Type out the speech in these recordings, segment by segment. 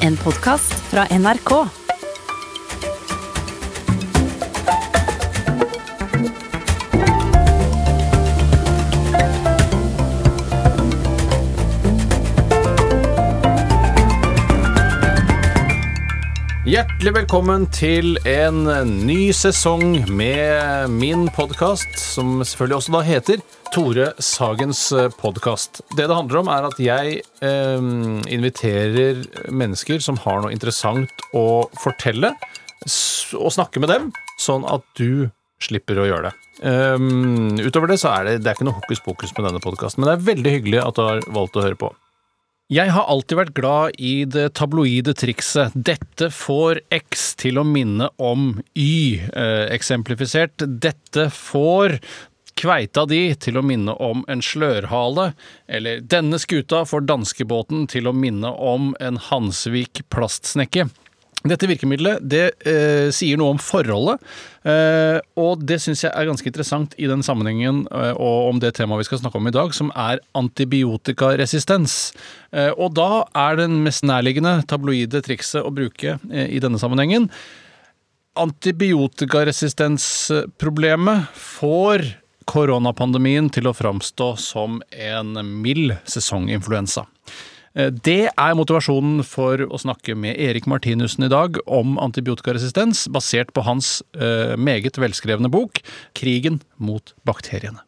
En podkast fra NRK. Hjertelig velkommen til en ny sesong med min podkast, som selvfølgelig også da heter Tore Sagens podkast. Det det handler om, er at jeg eh, inviterer mennesker som har noe interessant å fortelle, og snakke med dem, sånn at du slipper å gjøre det. Um, utover det så er det, det er ikke noe hokus pokus med denne podkasten, men det er veldig hyggelig at du har valgt å høre på. Jeg har alltid vært glad i det tabloide trikset 'dette får X til å minne om Y', eh, eksemplifisert 'dette får kveita di til å minne om en slørhale', eller 'denne skuta får danskebåten til å minne om en Hansvik plastsnekke'. Dette virkemidlet det eh, sier noe om forholdet, eh, og det syns jeg er ganske interessant i den sammenhengen eh, og om det temaet vi skal snakke om i dag, som er antibiotikaresistens. Eh, og da er den mest nærliggende tabloide trikset å bruke eh, i denne sammenhengen Antibiotikaresistensproblemet får koronapandemien til å framstå som en mild sesonginfluensa. Eh, Det er motivasjonen for å snakke med Erik Martinussen i dag om antibiotikaresistens, basert på hans eh, meget velskrevne bok 'Krigen mot bakteriene'.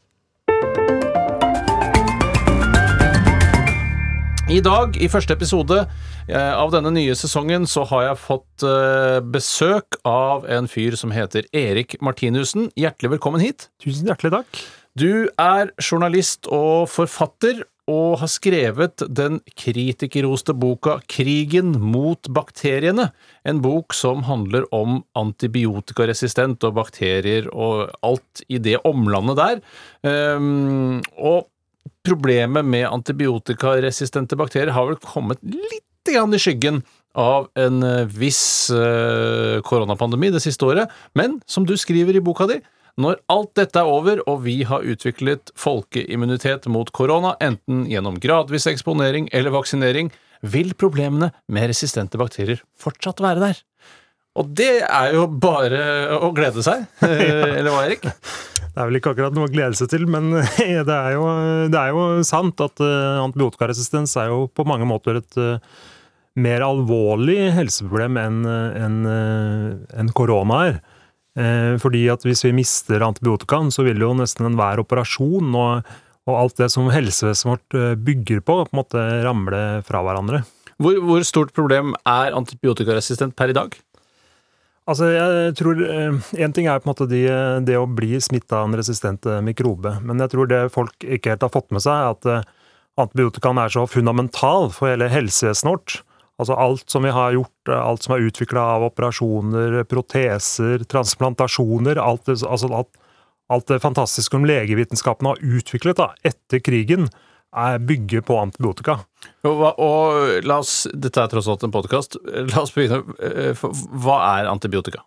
I dag, i første episode eh, av denne nye sesongen, så har jeg fått eh, besøk av en fyr som heter Erik Martinussen. Hjertelig velkommen hit. Tusen hjertelig takk. Du er journalist og forfatter, og har skrevet den kritikerroste boka 'Krigen mot bakteriene'. En bok som handler om antibiotikaresistent og bakterier og alt i det omlandet der. Ehm, og problemet med antibiotikaresistente bakterier har vel kommet litt i skyggen av en eh, viss eh, koronapandemi det siste året. Men som du skriver i boka di, når alt dette er over og vi har utviklet folkeimmunitet mot korona, enten gjennom gradvis eksponering eller vaksinering, vil problemene med resistente bakterier fortsatt være der. Og det er jo bare å glede seg. Eller hva, Erik? Det er vel ikke akkurat noe å glede seg til, men det er jo, det er jo sant at eh, antibiotikaresistens er jo på mange måter et eh, mer alvorlig helseproblem enn en, en korona er. Eh, Fordi at hvis vi mister antibiotikaen, så vil jo nesten enhver operasjon og, og alt det som helsevesenet vårt eh, bygger på, på en måte ramle fra hverandre. Hvor, hvor stort problem er antibiotikaresistent per i dag? Altså, jeg tror Én ting er på en måte de, det å bli smitta av en resistent eh, mikrobe, men jeg tror det folk ikke helt har fått med seg, er at eh, antibiotikaen er så fundamental for hele helsevesenet vårt. Altså alt som vi har gjort, eh, alt som er utvikla av operasjoner, proteser, transplantasjoner, alt det, altså alt, alt det fantastiske som legevitenskapen har utviklet da, etter krigen, bygger på antibiotika. Og, og la oss, dette er tross alt en podkast. La oss begynne. eh, Hva er antibiotika?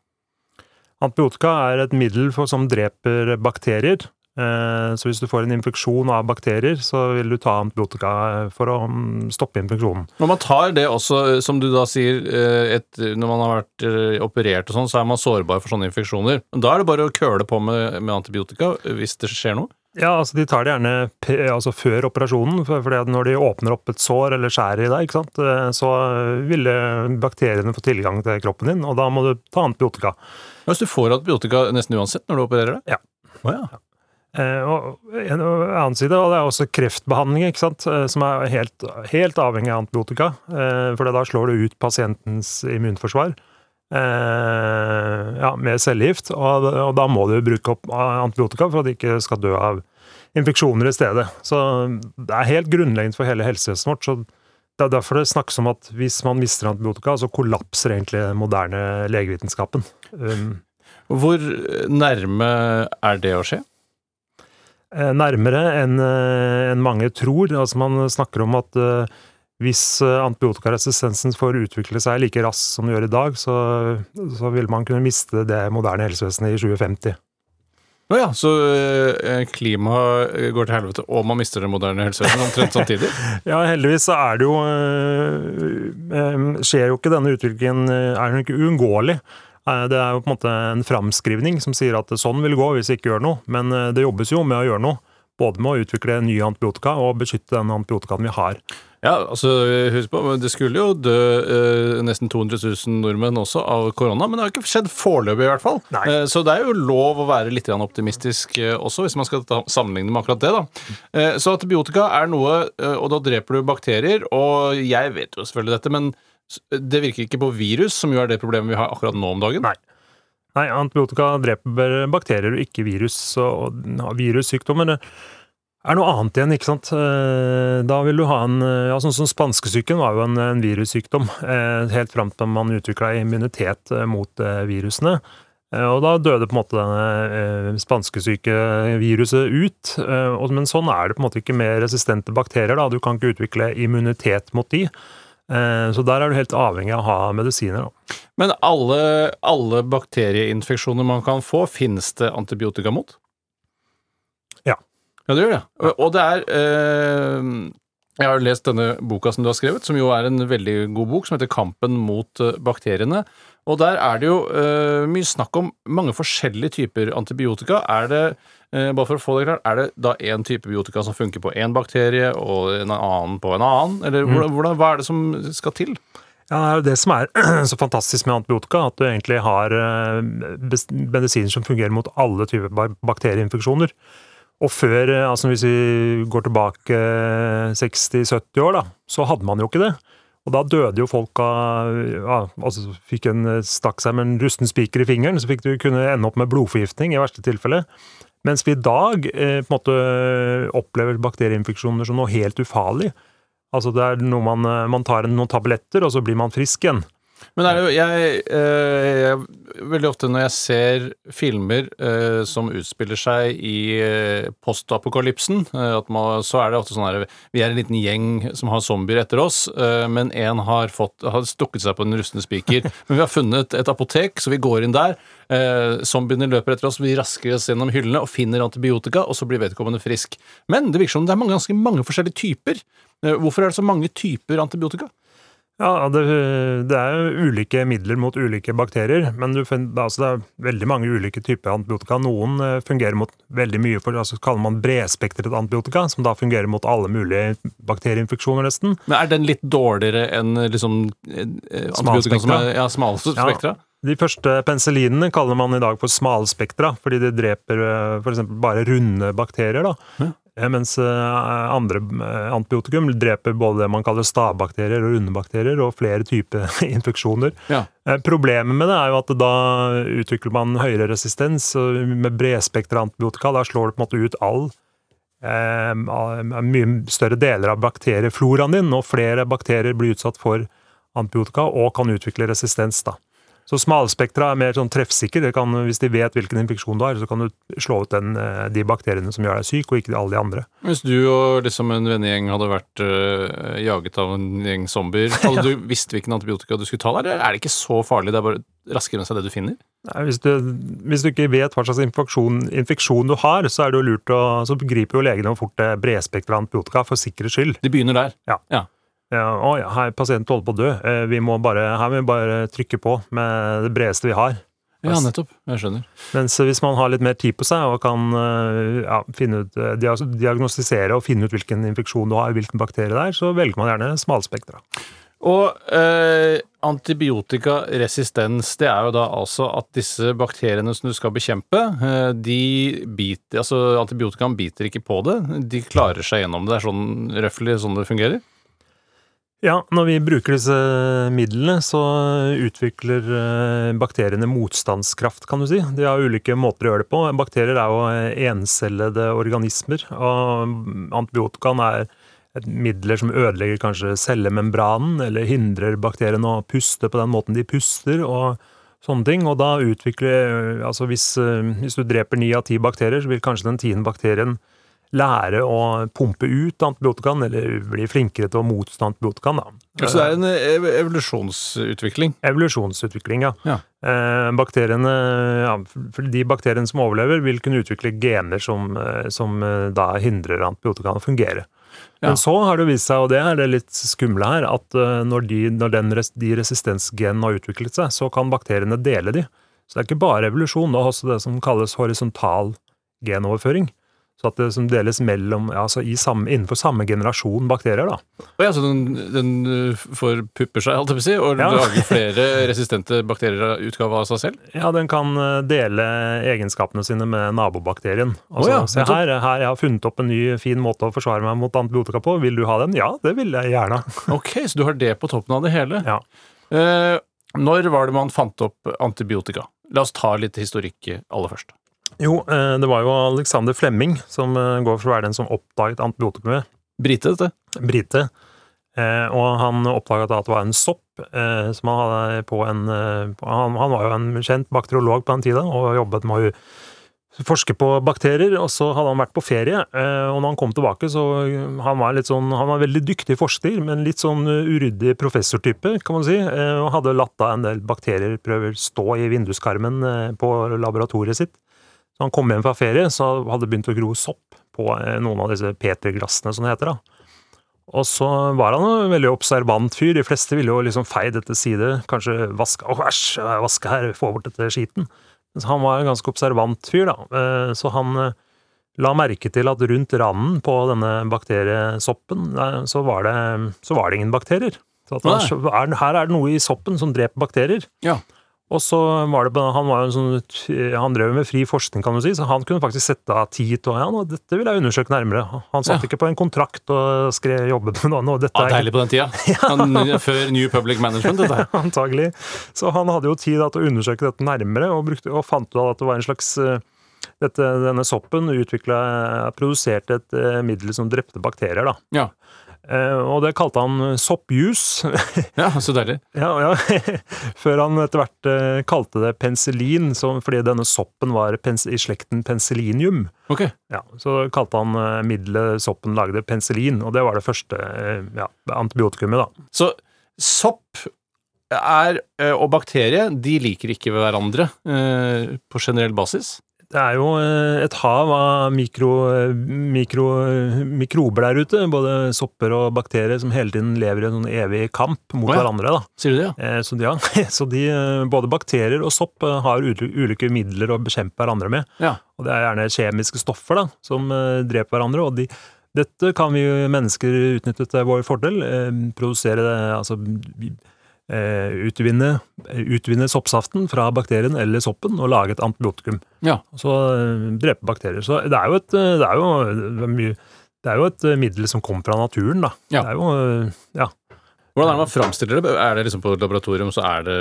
Antibiotika er et middel for, som dreper bakterier. Eh, Så hvis du får en infeksjon av bakterier, så vil du ta antibiotika for å mm, stoppe infeksjonen. Når man tar det også, som du da sier, eh, et, når man har vært eh, operert og sånn, så er man sårbar for sånne infeksjoner. Da er det bare å køle på med, med antibiotika eh, hvis det skjer noe. Ja, altså De tar det gjerne altså før operasjonen, for når de åpner opp et sår eller skjærer i deg, ikke sant? eh, så vil bakteriene få tilgang til kroppen din, og da må du ta antibiotika. Hvis du får antibiotika nesten uansett når du opererer det? Ja. Oh, ja. Eh, og en annen side, og det er også kreftbehandling, ikke sant? eh, som er helt, helt avhengig av antibiotika. For da slår du ut pasientens immunforsvar ja, med cellegift. Og, og da må du bruke opp antibiotika for at de ikke skal dø av infeksjoner i stedet. Så det er helt grunnleggende for hele helsevesenet vårt. så det er derfor det snakkes om at hvis man mister antibiotika, så kollapser egentlig den moderne legevitenskapen. Um, Hvor nærme er det å skje? Eh, nærmere enn en mange tror. Altså Man snakker om at eh, hvis eh, antibiotikaresistensen får utvikle seg like raskt som det gjør i dag, så, så vil man kunne miste det moderne helsevesenet i 2050. Å ja, så eh, klimaet går til helvete, og man mister det moderne helsevesenet omtrent samtidig? Ja, heldigvis så er det jo eh, eh, skjer jo ikke denne utviklingen er den ikke uunngåelig. Eh, Det er jo på en måte en framskrivning som sier at sånn vil gå hvis vi ikke gjør noe. Men eh, det jobbes jo med å gjøre noe. Både med å utvikle nye antibiotika og beskytte den antibiotikaen vi har. Ja, altså, husk på, Det skulle jo dø eh, nesten 200 000 nordmenn også av korona, men det har ikke skjedd foreløpig, i hvert fall. Eh, så det er jo lov å være litt grann optimistisk eh, også, hvis man skal ta, sammenligne med akkurat det. da. Eh, så antibiotika er noe, eh, og da dreper du bakterier, og jeg vet jo selvfølgelig dette, men det virker ikke på virus, som jo er det problemet vi har akkurat nå om dagen. Nei. Nei, antibiotika dreper bakterier og ikke virus. Og virussykdommer er noe annet igjen, ikke sant. Eh, Da vil du ha en ja, Sånn som spanskesyken var jo en, en virussykdom, eh, helt fram til man utvikla immunitet eh, mot eh, virusene. Eh, Og da døde på en måte denne spanskesykeviruset ut. Eh, Men sånn er det på en måte ikke med resistente bakterier. da, Du kan ikke utvikle immunitet mot de. Eh, Så der er du helt avhengig av å ha medisiner. da. Men alle, alle bakterieinfeksjoner man kan få, finnes det antibiotika mot? Ja. Det gjør det. Og, og det er eh, Jeg har jo lest denne boka som du har skrevet, som jo er en veldig god bok, som heter 'Kampen mot eh, bakteriene'. Og der er det jo eh, mye snakk om mange forskjellige typer antibiotika. Er det eh, bare for å få det klart, er det da én type biotika som funker på én bakterie, og en annen på en annen? Eller hvordan, hvordan, hva er det som skal til? Ja, Det er jo det som er så fantastisk med antibiotika, at du egentlig har eh, medisiner som fungerer mot alle typer bakterieinfeksjoner. Og før, eh, altså hvis vi går tilbake eh, 60-70 år, da, så hadde man jo ikke det. Og da døde jo folk av ja, altså fikk en eh, stakk seg med en rusten spiker i fingeren, så fikk du kunne ende opp med blodforgiftning i verste tilfelle. Mens vi i dag eh, på en måte opplever bakterieinfeksjoner som noe helt ufarlig. Altså det er noe man, eh, man tar noen tabletter, og så blir man frisk igjen. Men er det jo, jeg, eh, jeg Veldig ofte når jeg ser filmer eh, som utspiller seg i eh, postapokalypsen, at så er det ofte sånn her Vi er en liten gjeng som har zombier etter oss, men én har, har stukket seg på en rustne spiker. Men vi har funnet et apotek, så vi går inn der. Zombiene løper etter oss, vi rasker oss gjennom hyllene og finner antibiotika, og så blir vedkommende frisk. Men det virker som det er mange, ganske mange forskjellige typer. Hvorfor er det så mange typer antibiotika? Ja, det, det er ulike midler mot ulike bakterier, men du, altså det er veldig mange ulike typer antibiotika. Noen eh, fungerer mot veldig mye, for altså kaller man bredspektret antibiotika, som da fungerer mot alle mulige bakterieinfeksjoner, nesten. Men er den litt dårligere enn liksom eh, eh, antibiotika som er ja, smalspektra? De første penicillinene kaller man i dag for smalspektra, fordi de dreper f.eks. bare runde bakterier. da. Eh, Mens eh, andre eh, antibiotikum dreper både det man kaller stavbakterier og underbakterier og flere typer infeksjoner. Ja. Problemet med det er jo at da utvikler man høyere resistens. Med bredspektra antibiotika da slår det på en måte ut all mye større deler av bakteriefloraen din, og flere bakterier blir utsatt for antibiotika og kan utvikle resistens. da. Så smalspektra er mer sånn treffsikker. Det kan, hvis de vet hvilken infeksjon du har, så kan du slå ut den, eh, de bakteriene som gjør deg syk, og ikke alle de andre. Hvis du og liksom en vennegjeng hadde vært øh, jaget av en gjeng zombier, hadde du visst hvilken antibiotika du skulle ta der, er det ikke så farlig? Det er bare raskere enn seg det du finner? Nei, hvis, du, hvis du ikke vet hva slags infeksjon, infeksjon du har, så er det jo lurt å, så griper jo legene fort bredspektra antibiotika for sikkerhets skyld. De begynner der. Ja. Ja, å ja, her pasienten holder på å dø. Eh, Vi må bare, her må vi bare trykke på med det bredeste vi har. Ja, nettopp. Jeg skjønner. Mens hvis man har litt mer tid på seg og kan eh, ja, ut, eh, diagnostisere og finne ut hvilken infeksjon du har, hvilken bakterie det er, så velger man gjerne smalspektra. Og eh, antibiotikaresistens, det er jo da altså at disse bakteriene som du skal bekjempe, de biter Altså antibiotikaen biter ikke på det, de klarer seg gjennom det. Det er sånn røftlig sånn det fungerer? Ja, når vi bruker disse midlene, så utvikler eh, bakteriene motstandskraft, kan du si. De har ulike måter å gjøre det på. Bakterier er jo eh, encellede organismer, og antibiotikaen er et midler som ødelegger kanskje cellemembranen, eller hindrer bakteriene å puste på den måten de puster, og sånne ting. Og da utvikler Altså hvis, eh, hvis du dreper ni av ti bakterier, så vil kanskje den tiende bakterien lære å pumpe ut antibiotikaen, eller bli flinkere til å motstå antibiotikaen. Da. Så det er en ev- evolusjonsutvikling. Evolusjonsutvikling, ja. Ja. Eh, bakteriene, ja, De bakteriene som overlever, vil kunne utvikle gener som, eh, som eh, da hindrer antibiotikaen å fungere. Ja. Men så har det vist seg, og det er det litt skumle her, at når, de, når den, de resistensgenene har utviklet seg, så kan bakteriene dele de. Så det er ikke bare evolusjon, det er også det som kalles horisontal genoverføring. Så at det som deles mellom, ja, altså i samme, innenfor samme generasjon bakterier, da. Ja, så den, den uh, forpupper seg, holdt jeg på å si, og Ja. lager flere resistente bakterier av utgave av seg selv? Ja, den kan eh, dele egenskapene sine med nabobakterien. Altså, oh, ja, se her, her, jeg har funnet opp en ny, fin måte å forsvare meg mot antibiotika på. Vil du ha den? Ja, det vil jeg gjerne. Ok, så du har det på toppen av det hele. Ja. Eh, når var det man fant opp antibiotika? La oss ta litt historikk aller først. Jo, eh, det var jo Alexander Flemming som eh, går for å være den som oppdaget antibiotikumet. Brite, dette? Brite. Eh, og han oppdaget at det var en sopp som han hadde på en han, han var jo en kjent bakteriolog på den tida og jobbet med å forske på bakterier, og så hadde han vært på ferie. Og når han kom tilbake, så han var litt sånn Han var veldig dyktig forsker, men litt sånn uryddig professortype, kan man si. Og hadde latt da en del bakterieprøver stå i vinduskarmen på laboratoriet sitt. Så han kom hjem fra ferie, så hadde det begynt å gro sopp på eh, noen av disse peterglassene, som det heter. da. Og så var han en veldig observant fyr. De fleste ville jo liksom feie dette side, kanskje vaske Å, æsj, vaske her, få bort dette skiten. Så han var en ganske observant fyr, da. Eh, Så han eh, la merke til at rundt randen på denne bakteriesoppen, så var det, så var det ingen bakterier. Så er, her er det noe i soppen som dreper bakterier. Ja. Og så var det, han var jo en sånn, han drev med fri forskning, kan du si, så han kunne faktisk sette av tid til ja, nå, dette vil jeg undersøke nærmere. Han satt Ja. ikke på en kontrakt og skrev jobbet med noe. Dette Ja, deilig på den tida. ja. før New Public Management, dette her. antagelig. Så han hadde jo tid da, til å undersøke dette nærmere, og, brukte, og fant ut at det var en slags eh, dette, Denne soppen utvikla Produserte et eh, middel som drepte bakterier, da. Ja. Eh, og det kalte han soppjus. ja, så deilig. ja, ja. Før han etter hvert eh, kalte det penicillin, fordi denne soppen var i slekten penicillinium. Ok. Ja, så kalte han eh, middelet soppen lagde penicillin, og det var det første eh, ja, antibiotikumet, da. Så sopp er, eh, og bakterie de liker ikke hverandre eh, på generell basis. Det er jo eh, et hav av mikro, mikro, mikrober der ute, både sopper og bakterier, som hele tiden lever i en sånn evig kamp mot oh, ja. hverandre. da. Sier du det, ja? Eh, Så, de, ja, så de, eh, både bakterier og sopp har ulike midler å bekjempe hverandre med. Ja. Og det er gjerne kjemiske stoffer da, som dreper hverandre. og de, dette kan vi mennesker utnytte til vår fordel. Eh, produsere altså utvinne, utvinne soppsaften fra bakterien eller soppen og lage et antibiotikum. Ja. Så eh, drepe bakterier. Så det er jo et, eh, det er jo, det er jo et eh, middel som kommer fra naturen, da. Ja. Det er jo, eh, ja. Hvordan er det man framstiller det? Er det liksom på et laboratorium, så er det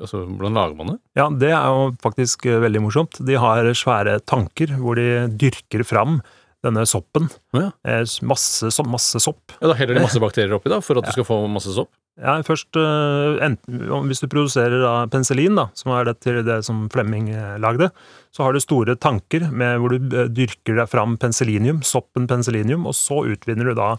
altså, Hvordan lager man det? Ja, det er jo faktisk eh, veldig morsomt. De har svære tanker hvor de dyrker fram denne soppen. Ja. Eh, Masse, masse sopp. Ja, Da heller de masse bakterier oppi da, for at du skal få masse sopp? Ja, først, eh, enten, Hvis du produserer da penicillin, da, som er det til det som Flemming eh, lagde, så har du store tanker med, hvor du eh, dyrker deg fram penicillinium, soppen penicillinium, og så utvinner du da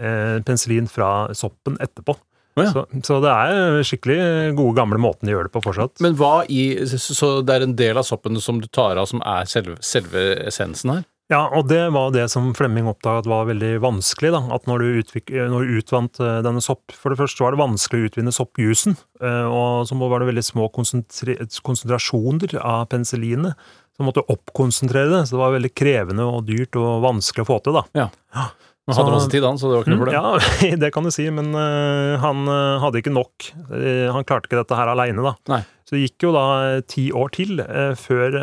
eh, penicillin fra soppen etterpå. Oh, ja. så, så det er skikkelig gode, gamle måten de gjør det på fortsatt. Men hva i Så det er en del av soppen som du tar av, som er selve, selve essensen her? Ja, og det var det som Flemming oppdaget var veldig vanskelig. da, At når du, utvik, når du utvant eh, denne sopp For det første var det vanskelig å utvinne soppjusen. eh, Og så var det veldig små konsentrasjoner av penicillinet. Så måtte du oppkonsentrere det. Så det var veldig krevende og dyrt og vanskelig å få til. da. Ja, Han hadde masse tid, han, så det var ikke noe Mm, problem. ja, det kan du si, men uh, han uh, hadde ikke nok. Uh, han klarte ikke dette her aleine, da. Nei. Så det gikk jo da ti år til før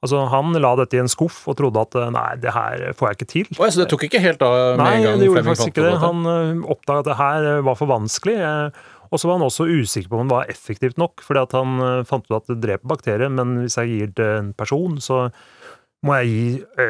Altså, han la dette i en skuff og trodde at eh, nei, det her får jeg ikke til. Oh, ja, så det tok ikke helt av med Nei, en gang Nei, det gjorde faktisk ikke det. Han uh, oppdaga at det her eh, var for vanskelig. eh, og så var han også usikker på om det var effektivt nok, fordi at han eh, fant ut at det dreper bakterier, men hvis jeg gir det en person, så må jeg gi ø,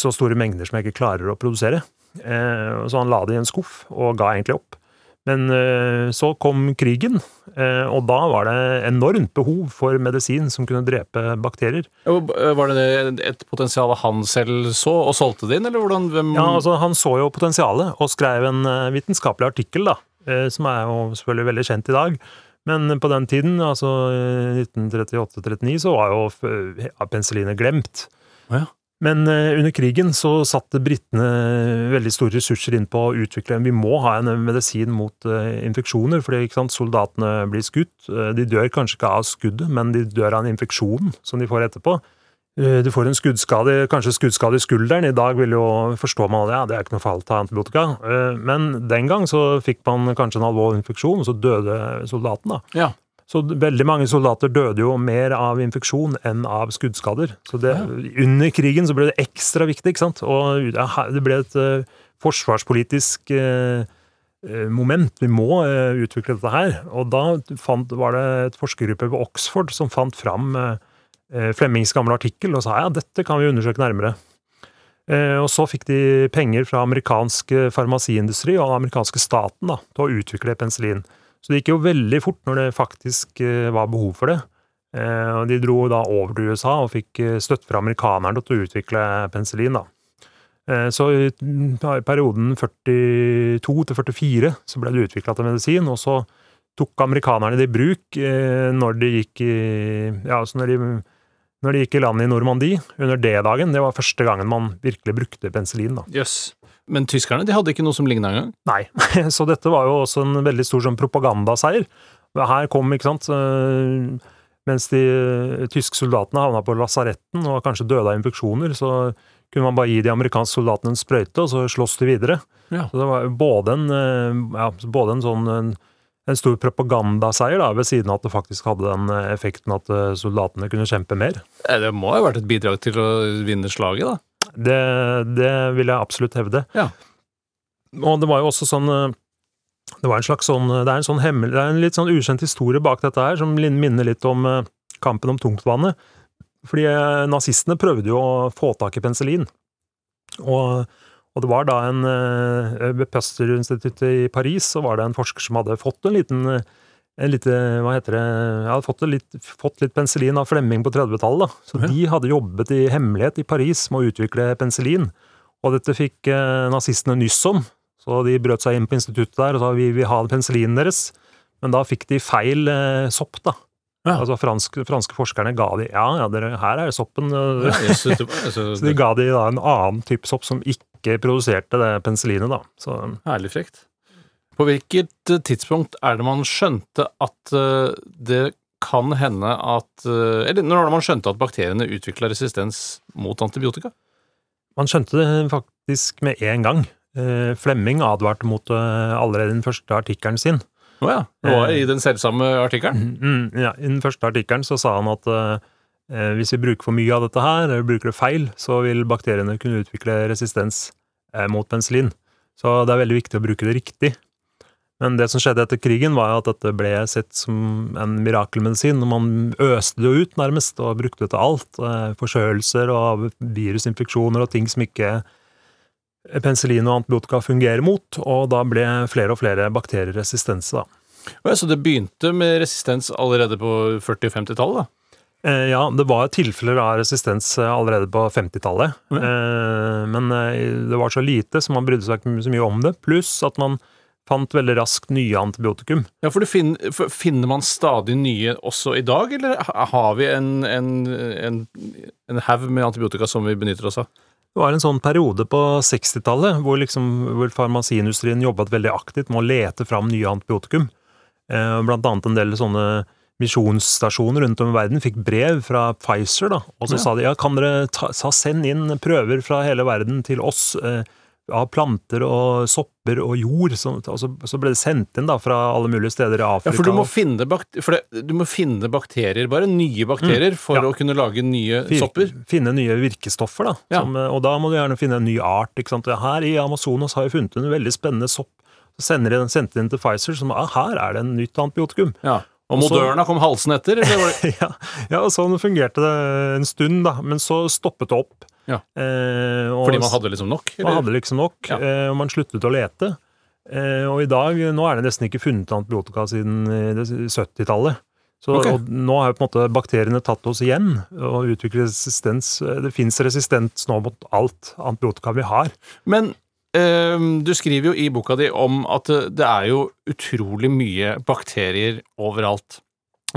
så store mengder som jeg ikke klarer å produsere. Eh, så han la det i en skuff, og ga egentlig opp. Men eh, så kom krigen, eh, og da var det enormt behov for medisin som kunne drepe bakterier. Var det et potensial han selv så, og solgte det inn, eller hvordan? Hvem, Ja, altså Han så jo potensialet og skrev en eh, vitenskapelig artikkel, da, eh, som er jo selvfølgelig veldig kjent i dag. Men på den tiden, altså eh, 1938-39, så var jo penicillinet glemt. Ja. Men eh, under krigen så satte britene veldig store ressurser inn på å utvikle Vi må ha en medisin mot eh, infeksjoner, fordi sant, soldatene blir skutt. Eh, De dør kanskje ikke av skuddet, men de dør av en infeksjon som de får etterpå. Du får en skuddskade, kanskje skuddskade i skulderen. I dag vil jo forstå man at ja, det er ikke noe farlig å ta antibiotika. Men den gang så fikk man kanskje en alvorlig infeksjon, og så døde soldaten. da. Ja. Så veldig mange soldater døde jo mer av infeksjon enn av skuddskader. Så det, under krigen så ble det ekstra viktig, ikke sant. Og det ble et uh, forsvarspolitisk eh, moment. Vi må uh, utvikle dette her. Og da fant, var det et forskergruppe ved Oxford som fant fram Flemmings gamle artikkel og sa ja, dette kan vi undersøke nærmere. Og så fikk de penger fra amerikansk farmasiindustri og den amerikanske staten da, til å utvikle penicillin. Så det gikk jo veldig fort når det faktisk eh, var behov for det. Eh, Og de dro da over til USA og fikk eh, støtte fra amerikanerne til å utvikle penicillin. da. Så i perioden 42 til 44 så ble det utvikla til medisin, og så tok amerikanerne det i bruk når de gikk i ja, altså når de, når de gikk i land i Normandie under D-dagen. Det var første gangen man virkelig brukte penicillin. Jøss. Men tyskerne de hadde ikke noe som ligna engang? Nei, så dette var jo også en veldig stor sånn propagandaseier. Her kom, ikke sant eh, Mens de eh, tyske soldatene havna på lasaretten og kanskje døde av infeksjoner, så kunne man bare gi de amerikanske soldatene en sprøyte, og så slåss de videre. Ja. Så det var jo både en, eh, ja, både en sånn en, en stor propagandaseier, da, ved siden av at det faktisk hadde den effekten at soldatene kunne kjempe mer. Det må ha vært et bidrag til å vinne slaget, da. Det, det vil jeg absolutt hevde. Ja. Og det var jo også sånn eh, Det var en slags sånn Det er en sånn hemmel, det er en litt sånn ukjent historie bak dette her, som minner litt om eh, kampen om tungtvannet. Fordi eh, nazistene prøvde jo å få tak i penicillin. Og, og det var da en Ved Pasteur-instituttet i Paris så var det en forsker som hadde fått en liten en lite, hva heter det, jeg hadde fått, litt, fått litt penicillin av Flemming på 30-tallet. Så Ja. de hadde jobbet i hemmelighet i Paris med å utvikle penicillin. Og dette fikk eh, nazistene nyss om, så de brøt seg inn på instituttet der og sa vi vil ha penicillinen deres. Men da fikk de feil eh, sopp, da. Ja. Altså fransk, franske forskerne ga de Ja, ja, dere, her er soppen. eh, Ja, altså, Så de ga de da en annen type sopp som ikke produserte det penicillinet, da. Så Herlig frekt. På hvilket eh, tidspunkt er det man skjønte at eh, det kan hende at eh, Eller når har man skjønte at bakteriene utvikla resistens mot antibiotika? Man skjønte det faktisk med en gang. Flemming advarte mot det allerede i den første artikkelen sin. Å ja. Det var i den selvsamme artikkelen? Mm, ja, I den første artikkelen så sa han at hvis vi bruker for mye av dette her, eller bruker det feil, så vil bakteriene kunne utvikle resistens mot penicillin. Så det er veldig viktig å bruke det riktig. Men det som skjedde etter krigen, var at dette ble sett som en mirakelmedisin. og Man øste det ut, nærmest, og brukte det til alt. Eh, Forkjølelser og virusinfeksjoner og ting som ikke penicillin og antibiotika fungerer mot. Og da ble flere og flere bakterier resistente, da. Ja, så det begynte med resistens allerede på 40- og 50-tallet? Eh, Ja, det var tilfeller av resistens eh, allerede på 50-tallet. Ja. Eh, Men det var så lite, så man brydde seg ikke så mye om det. Pluss at man fant veldig raskt nye antibiotikum. Ja, for, du fin- for Finner man stadig nye også i dag, eller har vi en, en, en, en haug med antibiotika som vi benytter oss av? Det var en sånn periode på 60-tallet hvor, liksom, hvor farmasiindustrien jobbet veldig aktivt med å lete fram nye antibiotikum. Eh, Blant annet en del sånne misjonsstasjoner rundt om i verden fikk brev fra Pfizer, da, og så Ja. sa de ja, kan dere ta, sa, send inn prøver fra hele verden til oss eh, av planter og sopper og jord. Så, og så, så ble det sendt inn da fra alle mulige steder i Ja, Afrika. for du må finne, bak for det, du må finne bakterier, bare nye bakterier, for Mm. ja. å kunne lage nye Fir sopper. Finne nye virkestoffer, da. Ja. Som, og da må du gjerne finne en ny art. ikke sant? Her i Amazonas har vi funnet en veldig spennende sopp. Så sender den, sendte den til Pfizer, som ah, her er det en nytt antibiotikum. Ja. Og Moderna kom halsen etter? Eller ja, ja, sånn fungerte det en stund, da. Men så stoppet det opp. Ja. Eh, og Fordi man hadde liksom nok? man hadde liksom nok, Ja. eh, og man sluttet å lete. Eh, og i dag, nå er det nesten ikke funnet antibiotika siden eh, 70-tallet. Så okay. nå har jo på en måte bakteriene tatt oss igjen og utvikler resistens. Det fins resistens nå mot alt antibiotika vi har. Men eh, du skriver jo i boka di om at det er jo utrolig mye bakterier overalt.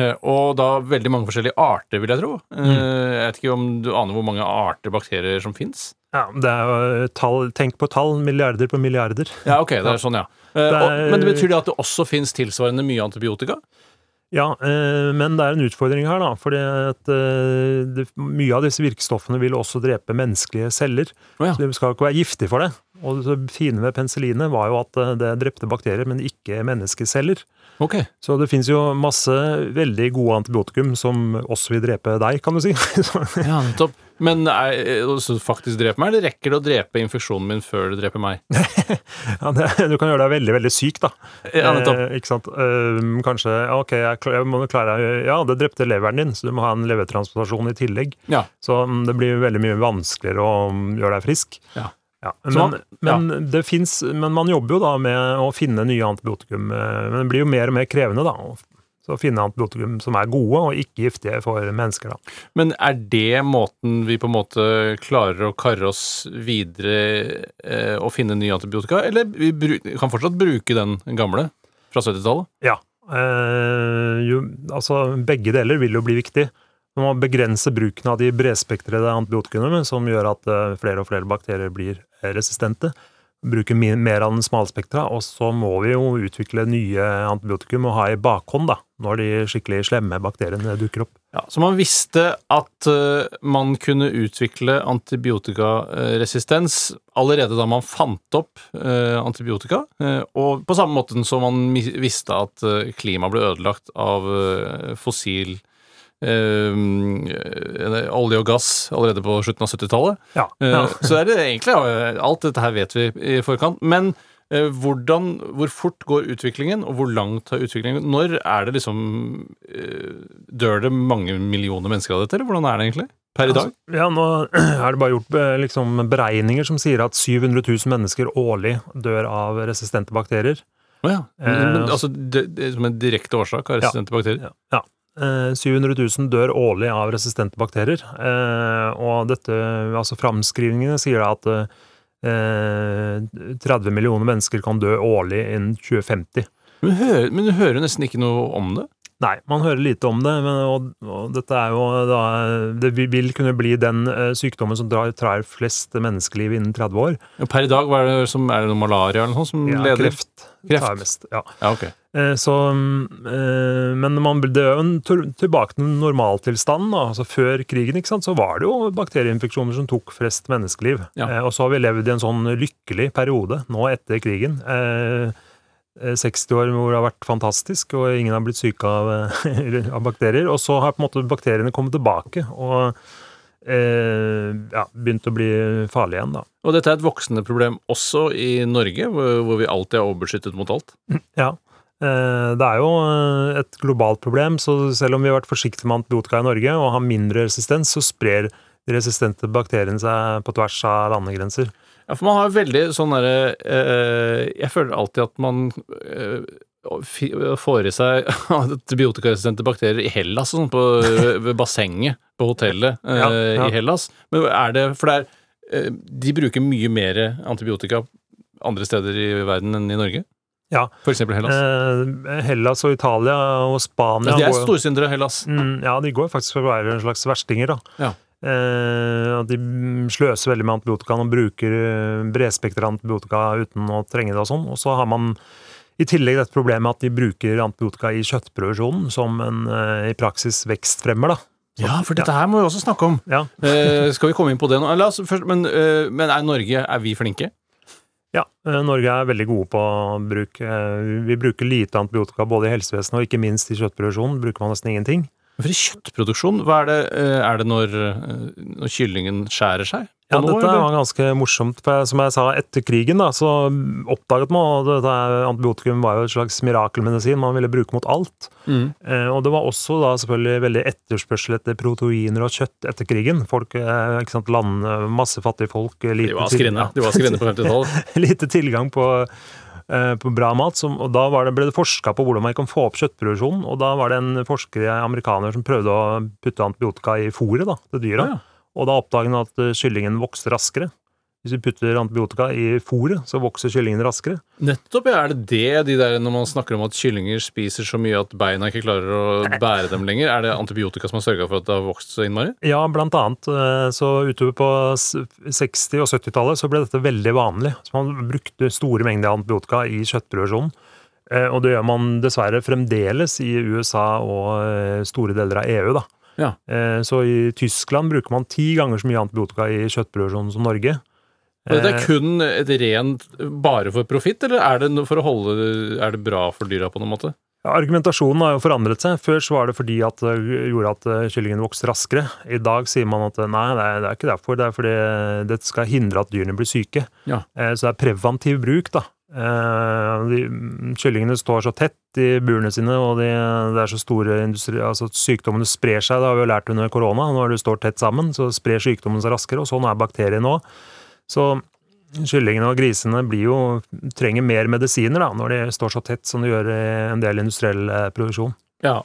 Eh, Og da veldig mange forskjellige arter, vil jeg tro. Mm. Jeg vet ikke om du aner hvor mange arter bakterier som fins? Ja, det er jo tall, Tenk på tall. Milliarder på milliarder. Ja, ok, det er sånn, ja. Eh, Det er- og, men det betyr det at det også fins tilsvarende mye antibiotika? Ja, eh, men det er en utfordring her, da. fordi at eh, det, mye av disse virkestoffene vil også drepe menneskelige celler. Oh, ja. Så de skal ikke være giftige for det. Og det fine ved penicillinet var jo at eh, det drepte bakterier, men ikke menneskeceller. Ok. Så det fins jo masse veldig gode antibiotikum som også vil drepe deg, kan du si. Ja, nettopp. Men er, så faktisk dreper meg, eller rekker det å drepe infeksjonen min før det dreper meg? ja, det, du kan gjøre deg veldig, veldig syk, da. Ja, nettopp. Eh, ikke sant? Eh, kanskje Ok, jeg, jeg må klare Ja, det drepte leveren din, så du må ha en levertransplantasjon i tillegg. Ja. Så mm, det blir veldig mye vanskeligere å mm, gjøre deg frisk. Ja. Men, Så man- men, det finnes, men man jobber jo da med å finne nye antibiotikum. eh, Men det blir jo mer og mer krevende da, å så å finne antibiotikum som er gode og ikke giftige for mennesker. da. Men er det måten vi på en måte klarer å karre oss videre eh, og finne nye antibiotika, eller vi bru kan fortsatt bruke den gamle fra 70-tallet? Ja. Eh, jo, altså, begge deler vil jo bli viktig. Man må begrense bruken av de bredspektrede antibiotikaene, som gjør at eh, flere og flere bakterier blir eh, resistente. Bruke mer av den smalspektra, og så må vi jo utvikle nye antibiotikum og ha i bakhånd da, når de skikkelig slemme bakteriene dukker opp. Ja, så man visste at eh, man kunne utvikle antibiotikaresistens allerede da man fant opp antibiotika, og på samme måte som man visste at klimaet ble ødelagt av fossil olje og gass allerede på slutten av 70-tallet. Ja, Eh, ja. Så er det egentlig eh, Alt dette her vet vi i forkant. Men eh, hvordan, hvor fort går utviklingen, og hvor langt har utviklingen Når er det liksom eh, Dør det mange millioner mennesker av dette, eller hvordan er det egentlig? Per i dag? Altså, ja, nå er det bare gjort eh, liksom, beregninger som sier at 700 000 mennesker årlig dør av resistente bakterier. Å ja. Men, Eh, men, altså, det, det, som en direkte årsak av resistente bakterier? Ja. ja. Eh, 700 000 dør årlig av resistente bakterier. Eh, og dette, altså framskrivningene sier at eh, 30 millioner mennesker kan dø årlig innen 2050. Men, hører, men du hører nesten ikke noe om det? Nei, man hører lite om det, men, og, og dette er jo da Det vil kunne bli den eh, sykdommen som drar, trær flest menneskeliv innen 30 år. Per i dag, hva er det som er det noe malaria eller noe som Ja, leder? kreft. Kreft. tar mest. Ja. Ja, ok. Eh, Så, mm, eh, men man, det er jo tilbake til normaltilstanden. Altså før krigen ikke sant, så var det jo bakterieinfeksjoner som tok flest menneskeliv. Ja. Eh, Og så har vi levd i en sånn lykkelig periode nå etter krigen. Eh, 60 år hvor det har vært fantastisk, og ingen har blitt syke av, eh, av bakterier. Og så har på en måte bakteriene kommet tilbake og eh, ja, begynt å bli farlige igjen, da. Og dette er et voksende problem også i Norge, hvor, vi alltid er overbeskyttet mot alt. Ja. eh, Det er jo eh, et globalt problem, så selv om vi har vært forsiktige med antibiotika i Norge og har mindre resistens, så sprer de resistente bakteriene seg på tvers av landegrenser. Ja, for man har veldig sånn derre eh, Jeg føler alltid at man eh, får i seg antibiotikaresistente bakterier i Hellas, sånn på, ved bassenget på hotellet eh, Ja, ja. i Hellas. Men er det For det er eh, De bruker mye mer antibiotika andre steder i verden enn i Norge? Ja. Eksempel Hellas. Eh, Hellas og Italia og Spania Ja, de er storsyndere, Hellas. Mm, ja, de går faktisk for å være en slags verstinger, da. Ja. Eh, at de sløser veldig med antibiotika og bruker eh, bredspektra antibiotika uten å trenge det og sånn. Og så har man i tillegg dette problemet at de bruker antibiotika i kjøttproduksjonen som en eh, i praksis vekstfremmer, da. Ja, for dette her må vi også snakke om. Ja. Eh, skal vi komme inn på det nå? Oss først, men, men er Norge Er vi flinke? Ja, Norge er veldig gode på bruk. Vi bruker lite antibiotika både i helsevesenet og ikke minst i kjøttproduksjonen. bruker man nesten ingenting. For i kjøttproduksjon, hva er det, eh, er det når, eh, når kyllingen skjærer seg? Ja, dette eller? var ganske morsomt. For som jeg sa, etter krigen da, så oppdaget man at dette antibiotikum var jo et slags mirakelmedisin man ville bruke mot alt. Mm. Eh, og det var også da selvfølgelig veldig etterspørsel etter proteiner og kjøtt etter krigen. Folk, eh, ikke sant, land, masse fattige folk, eh, De lite, var skrinne, de var skrinne på 50-tallet. lite tilgang på, eh, på bra mat. Som, og da var det, ble det forska på hvordan man kan få opp kjøttproduksjonen. Og da var det en forsker, amerikaner, som prøvde å putte antibiotika i fôret da, til dyra. Ja. Og da oppdaget han at eh, kyllingen vokste raskere. Hvis vi putter antibiotika i fôret, så vokser kyllingene raskere. Nettopp, ja. Er det det de der når man snakker om at kyllinger spiser så mye at beina ikke klarer å bære dem lenger? Er det antibiotika som har sørga for at det har vokst så innmari? Ja, blant annet. eh, Så utover på 60- og 70-tallet så ble dette veldig vanlig. Så man brukte store mengder antibiotika i kjøttproduksjonen. Eh, Og det gjør man dessverre fremdeles i USA og eh, store deler av EU, da. Ja. Så i Tyskland bruker man ti ganger så mye antibiotika i kjøttproduksjonen som Norge. Og dette er Eh, kun et rent bare for profitt, eller er det for å holde Er det bra for dyra på noen måte? Argumentasjonen har jo forandret seg. Før så var det fordi at det gjorde at eh, kyllingen vokste raskere. I dag sier man at eh, nei, det er, det er ikke derfor. Det er fordi det skal hindre at dyrene blir syke. Ja. Eh, Så det er preventiv bruk, da. Eh, De, kyllingene står så tett i burene sine, og de, det er så store industri... Altså sykdommene sprer seg, det har vi jo lært under korona. Når du står tett sammen, så sprer sykdommen seg raskere, og sånn er bakterien nå. Så kyllingene og grisene blir jo, trenger mer medisiner da, når de står så tett som de gjør i en del industriell eh, produksjon. Ja,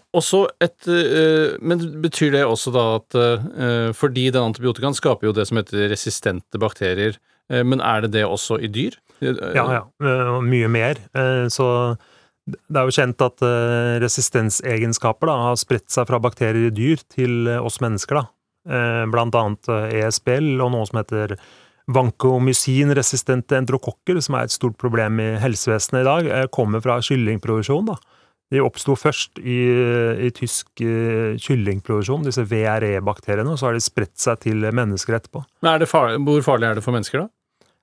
et øh, Men betyr det også da at øh, Fordi den antibiotikaen skaper jo det som heter resistente bakterier, men er det det også i dyr? Ja, ja, eh, mye mer. Eh, Så det er jo kjent at eh, resistensegenskaper da, har spredt seg fra bakterier i dyr til eh, oss mennesker. da. Eh, Blant annet eh, ESBL og noe som heter vankomycin-resistente enterokokker, som er et stort problem i helsevesenet i dag, eh, kommer fra kyllingproduksjon. da. De oppsto først i, i tysk eh, kyllingproduksjon, disse VRE-bakteriene, og så har de spredt seg til mennesker etterpå. Men er det far hvor farlig er det for mennesker, da?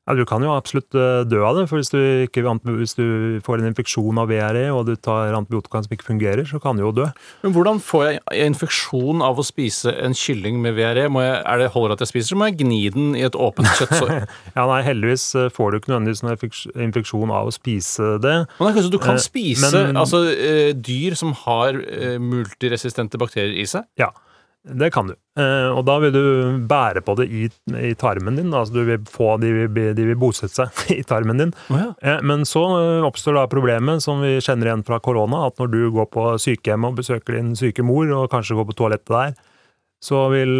Ja, Du kan jo absolutt eh, dø av det, for hvis du, ikke, hvis du får en infeksjon av VRE, og du tar antibiotika som ikke fungerer, så kan du jo dø. Men hvordan får jeg infeksjon av å spise en kylling med VRE? Må jeg, er det holder at jeg spiser, så må jeg gni den i et åpent kjøttsår? Ja, nei, heldigvis eh, får du ikke nødvendigvis noen infeksjon av å spise det. Men det er kanskje du kan Eh, spise men- altså, dyr som har multiresistente bakterier i seg? Ja, det kan du. Eh, Og da vil du bære på det i, i tarmen din. Altså du vil få, de de vil bosette seg i tarmen din. Oh, ja. Eh, Men så eh, oppstår da problemet som vi kjenner igjen fra korona, at når du går på sykehjem og besøker din syke mor, og kanskje går på toalettet der, så vil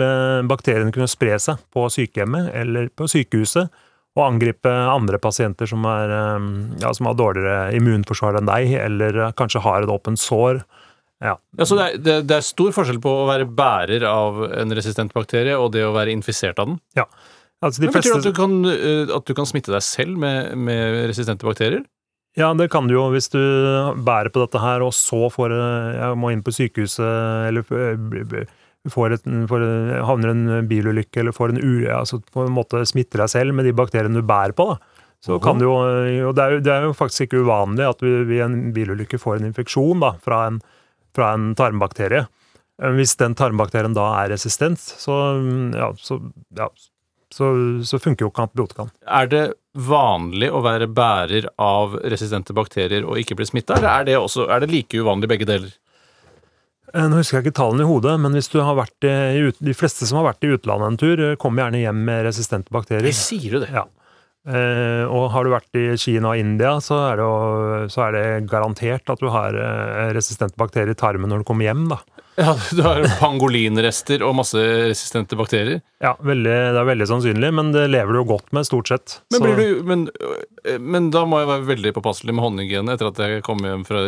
bakteriene kunne spre seg på sykehjemmet eller på sykehuset og angripe andre pasienter som, er, ja, som har dårligere immunforsvar enn deg, eller kanskje har et åpent sår. Ja. Ja, så det er, det, det er stor forskjell på å være bærer av en resistent bakterie og det å være infisert av den. Altså de Men betyr det at du kan, øh, at du kan smitte deg selv med, med resistente bakterier? ja, det kan du jo hvis du bærer på dette her, og så får, eh, jeg må inn på sykehuset, eller eh, får et, får, havner i en bilulykke, eller får en u... Altså på en måte smitter deg selv med de bakteriene du bærer på, da. Så kan du jo, og det er, jo, det er jo faktisk ikke uvanlig at vi i en bilulykke får en infeksjon da, fra en, fra en tarmbakterie. Eh, Hvis den tarmbakterien da er resistent, så, mm, ja, så, ja, så, så funker jo ikke antibiotikaen. Er det vanlig å være bærer av resistente bakterier og ikke bli smitta, eller er det, også, er det like uvanlig begge deler? Eh, Nå husker jeg ikke tallene i hodet, men i, de fleste som har vært i utlandet en tur, eh, kommer gjerne hjem med resistente bakterier. Sier du det? Ja. Eh, og har du vært i Kina og India, så er, det jo, så er det garantert at du har eh, resistente bakterier i tarmen når du kommer hjem. da. Ja, du har pangolinrester og masse resistente bakterier. Ja, veldig, Det er veldig sannsynlig, men det lever du jo godt med, stort sett. Men, blir du, men, øh, men da må jeg være veldig påpasselig med håndhygiene etter at jeg kom hjem fra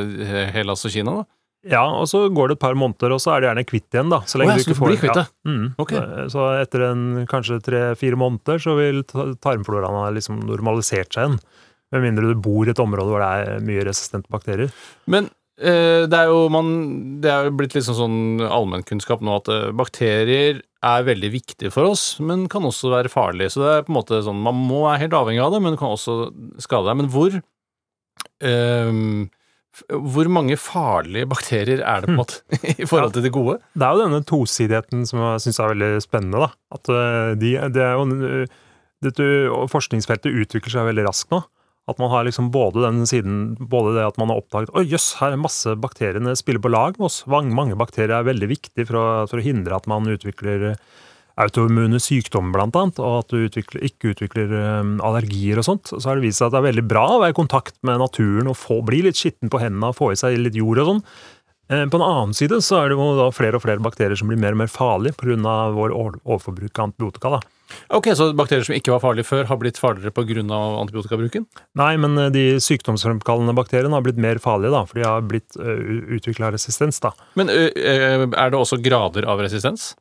Hellas og Kina, da? Ja, og så går det et par måneder, og så er det gjerne kvitt igjen, da. Så Å ja, du ikke får blir kvitt ja. det? Mm. Okay. Så- etter en, kanskje tre-fire måneder så vil ta- tarmfloraen ha liksom normalisert seg igjen. Med mindre du bor i et område hvor det er mye resistente bakterier. Men eh, det er jo man, det er jo blitt liksom sånn allmennkunnskap nå at eh, bakterier er veldig viktige for oss, men kan også være farlige. Så det er på en måte sånn, man må være helt avhengig av det, men kan også skade deg. Men hvor f- hvor mange farlige bakterier er det på en måte i forhold til de gode? Det er jo denne tosidigheten som jeg syns er veldig spennende. da. At eh, de, det er jo dette, Forskningsfeltet utvikler seg veldig raskt nå. At man har liksom både den siden, både det at man har oppdaget Oi, jøss, her er masse bakteriene spiller på lag med oss. Mange bakterier er veldig viktige for å, for å hindre at man utvikler autoimmune sykdommer, annet, og at du utvikler, ikke utvikler eh, allergier og sånt. Så har det vist seg at det er veldig bra å være i kontakt med naturen og få, bli litt skitten på hendene og få i seg litt jord og sånn. Eh, På den annen side så er det jo flere og flere bakterier som blir mer og mer farlige pga. vår overforbruk av antibiotika. da. Ok, Så bakterier som ikke var farlige før, har blitt farligere pga. antibiotikabruken? Nei, men eh, de sykdomsfremkallende bakteriene har blitt mer farlige, da, for de har blitt uh, utvikla resistens. da. Men er det også grader av resistens?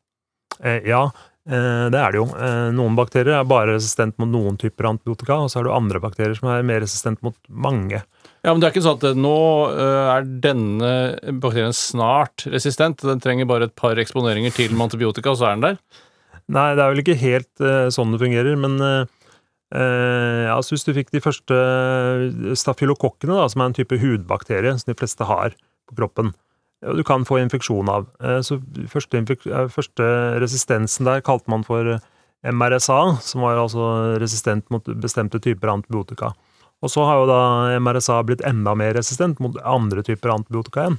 Eh, ja, eh, det er det jo. Eh, noen bakterier er bare resistent mot noen typer antibiotika, og så er det andre bakterier som er mer resistent mot mange. Ja, men det er ikke sånn at nå er denne bakterien snart resistent. Den trenger bare et par eksponeringer til med antibiotika, og så er den der. Nei, det er vel ikke helt sånn det fungerer, men eh, eh, ja, så hvis du fikk de første stafylokokkene, da, som er en type hudbakterie som de fleste har på kroppen, du kan få infeksjon av. Eh, så første, eh, første resistensen der kalte man for MRSA, som var altså resistent mot bestemte typer antibiotika. Og så har jo da MRSA blitt enda mer resistent mot andre typer antibiotika igjen.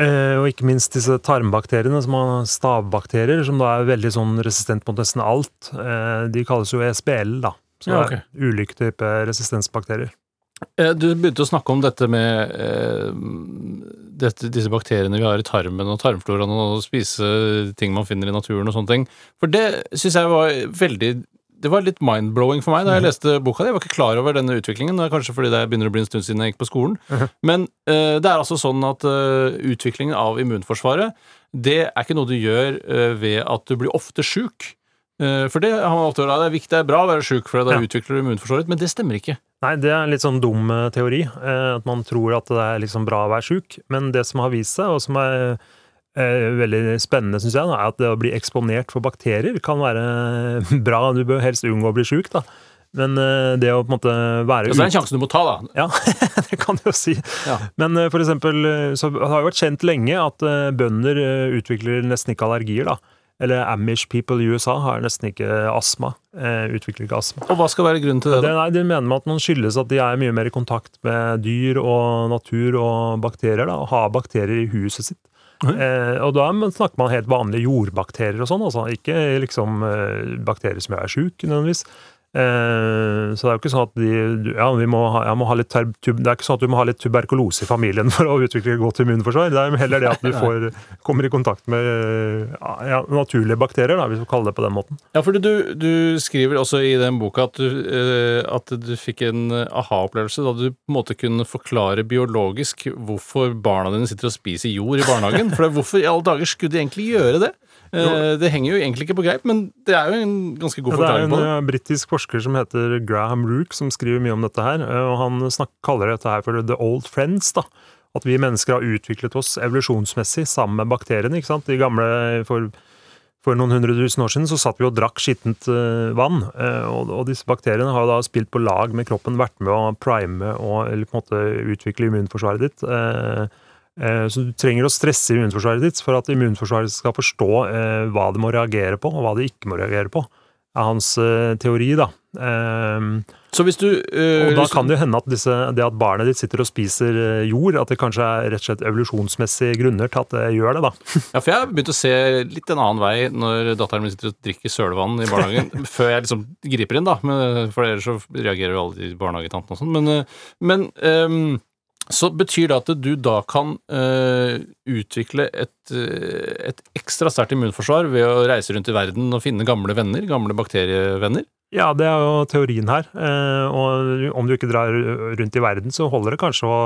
Eh, og ikke minst disse tarmbakteriene, som har stavbakterier, som da er veldig sånn resistent mot nesten alt. Eh, de kalles jo ESBL, da. Så det er ulike typer resistensbakterier. Eh, Du begynte å snakke om dette med eh, dette, disse bakteriene vi har i tarmen og tarmfloraen, og spise ting man finner i naturen og sånne ting. For det syns jeg var veldig Det var litt mind-blowing for meg da jeg leste boka. Jeg var ikke klar over denne utviklingen. Det er kanskje fordi det begynner å bli en stund siden jeg gikk på skolen. Men eh, det er altså sånn at eh, utviklingen av immunforsvaret, det er ikke noe du gjør eh, ved at du blir ofte sjuk. Eh, for det har man ofte hørt, det er viktig, det er bra å være sjuk, for da Ja. utvikler du immunforsvaret. Men det stemmer ikke. Nei, det er en litt sånn dum eh, teori. eh, At man tror at det er liksom bra å være sjuk. Men det som har vist seg, og som er veldig spennende, syns jeg, er at det å bli eksponert for bakterier kan være bra. Du bør helst unngå å bli sjuk, da. Men det å på en måte være ute det er en sjanse du må ta, da. Ja, det kan du jo si. Ja. Men for eksempel så har det jo vært kjent lenge at bønder utvikler nesten ikke allergier, da. Eller Amish people i USA har nesten ikke astma. eh, Utvikler ikke astma. Og hva skal være grunnen til det? Det, nei, de mener med at man skyldes at de er mye mer i kontakt med dyr og natur og bakterier, da, og har bakterier i huset sitt. Eh, og da snakker man helt vanlige jordbakterier og sånn, altså ikke liksom eh, bakterier som er sjuk nødvendigvis. Eh, så det er jo ikke sånn at de ja, vi må ha, jeg må ha litt tub, Det er ikke sånn at du må ha litt tuberkulose i familien for å utvikle godt immunforsvar. Det er heller det at du får, kommer i kontakt med eh, ja, naturlige bakterier, da, hvis vi kaller det på den måten. Ja, for du, du skriver også i den boka at du, eh, at du fikk en aha-opplevelse da du på en måte kunne forklare biologisk hvorfor barna dine sitter og spiser jord i barnehagen. For hvorfor i alle dager skulle de egentlig gjøre det? Eh, det henger jo egentlig ikke på greip, men det er jo en ganske god Ja, det Det er en på eh, britisk forsker som heter Graham Rook, som skriver mye om dette her. eh, og Han snakker, kaller dette her for the old friends. da. At vi mennesker har utviklet oss evolusjonsmessig sammen med bakteriene. ikke sant? De gamle, for, for noen hundre tusen år siden så satt vi og drakk skittent eh, vann. og, og disse bakteriene har jo da spilt på lag med kroppen, vært med å prime og eller på en måte utvikle immunforsvaret ditt. Eh, så du trenger å stresse immunforsvaret ditt for at immunforsvaret skal forstå eh, hva det må reagere på, og hva det ikke må reagere på er hans eh, teori, da. Ehm, Så hvis du og da kan det jo hende at disse, det at barnet ditt sitter og spiser jord, at det kanskje er rett og slett evolusjonsmessige grunner til at det gjør det, da. Ja, for jeg har begynt å se litt en annen vei når datteren min sitter og drikker sølevann i barnehagen, før jeg liksom griper inn, da. For ellers så reagerer jo alle de barnehagetantene og sånn. Men, men ehm, så betyr det at du da kan uh, utvikle et, eh, et ekstra sterkt immunforsvar ved å reise rundt i verden og finne gamle venner, gamle bakterievenner? Ja, det er jo teorien her. Uh, og om du ikke drar rundt i verden, så holder det kanskje å,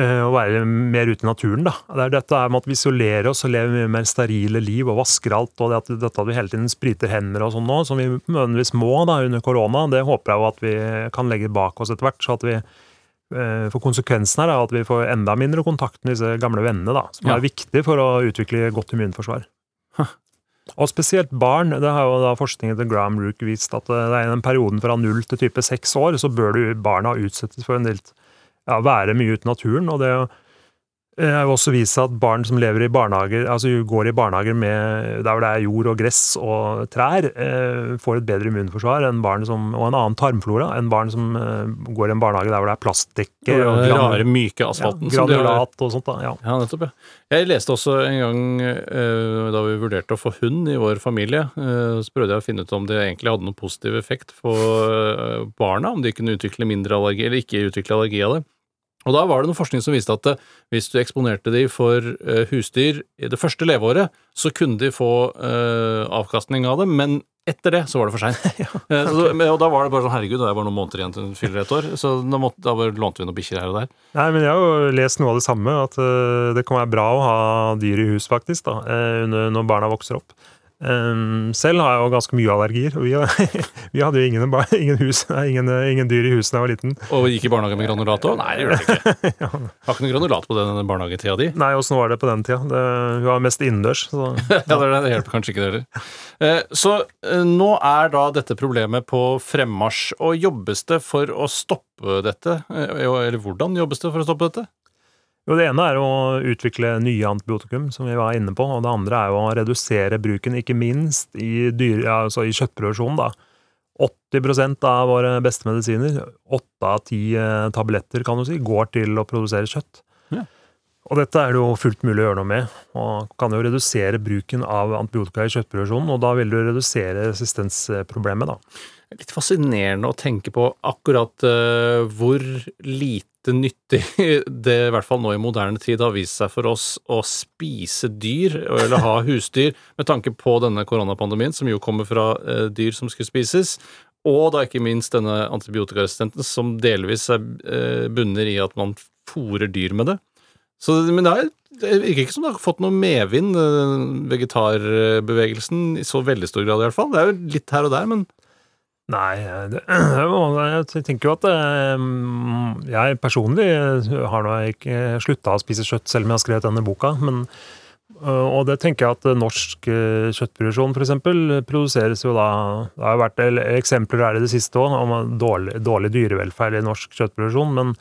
å være mer ute i naturen, da. Det er dette med at vi isolerer oss og lever mye mer sterile liv og vasker alt, og det at, dette at vi hele tiden spriter hender og sånn nå, som vi nødvendigvis må da under korona, det håper jeg jo at vi kan legge bak oss etter hvert, så at vi for konsekvensen her er at vi får enda mindre kontakt med disse gamle vennene, da, som Ja. er viktig for å utvikle godt immunforsvar. Og spesielt barn. Det har jo da forskningen til Graham Rook vist at eh, det er i den perioden fra null til type seks år, så bør du barna utsettes for en del ja, være mye ute i naturen. og det eh, har jo også vist seg at barn som lever i barnehager, altså går i barnehager med, der hvor det er jord og gress og trær, eh, får et bedre immunforsvar enn barn som, og en annen tarmflora enn barn som eh, går i en barnehage der hvor det er plastdekke og Den gran- rare, myke asfalten. Ja, granulat og sånt. da, ja. Ja, nettopp, ja. Jeg leste også en gang da vi vurderte å få hund i vår familie, så prøvde jeg å finne ut om det egentlig hadde noen positiv effekt for barna, om de kunne utvikle mindre allergi, eller ikke utvikle allergi av det. Og da var det noe forskning som viste at eh, hvis du eksponerte de for eh, husdyr i det første leveåret, så kunne de få eh, avkastning av det, men etter det så var det for seint. ja, okay. og da var det bare sånn herregud, det er bare noen måneder igjen til hun fyller et år, så da, måtte, da bare lånte vi noen bikkjer her og der. Nei, men jeg har jo lest noe av det samme, at det kan være bra å ha dyr i hus, faktisk, da, når barna vokser opp. Um, selv har jeg jo ganske mye allergier. og Vi, vi hadde jo ingen, ingen, hus, ingen, ingen dyr i huset da jeg var liten. Og gikk i barnehage med granulat òg? Nei, det gjorde det ikke. Har ikke noe granulat på den barnehagetida di. Nei, åssen var det på den tida? Det, hun var mest innendørs. Så. Ja, det, det, det hjelper kanskje ikke det heller. Eh, Så eh, nå er da dette problemet på fremmarsj, og jobbes det for å stoppe dette? Eh, Eller hvordan jobbes det for å stoppe dette? Jo, Det ene er å utvikle nye antibiotikum, som vi var inne på. Og det andre er å redusere bruken, ikke minst i, dyr, altså i kjøttproduksjonen. da. 80 av våre beste medisiner, 8 av 10 eh, tabletter, kan du si, går til å produsere kjøtt. Ja. Og dette er det jo fullt mulig å gjøre noe med. Og kan jo redusere bruken av antibiotika i kjøttproduksjonen, og da vil du redusere resistensproblemet, da. Litt fascinerende å tenke på akkurat uh, hvor lite nyttig det i hvert fall nå i moderne tid har vist seg for oss å spise dyr, eller ha husdyr, med tanke på denne koronapandemien, som jo kommer fra uh, dyr som skulle spises. Og da ikke minst denne antibiotikaresistenten, som delvis er, uh, bunner i at man fôrer dyr med det. Så, men det, er, det virker ikke som det har fått noe medvind, vegetarbevegelsen, i så veldig stor grad i hvert fall. Det er jo litt her og der, men Nei, det, jeg tenker jo at eh, jeg personlig har nå ikke slutta å spise kjøtt, selv om jeg har skrevet denne boka. Men, og det tenker jeg at norsk kjøttproduksjon f.eks. produseres jo da Det har jo vært eksempler her i det siste òg om dårlig, dårlig dyrevelferd i norsk kjøttproduksjon. Men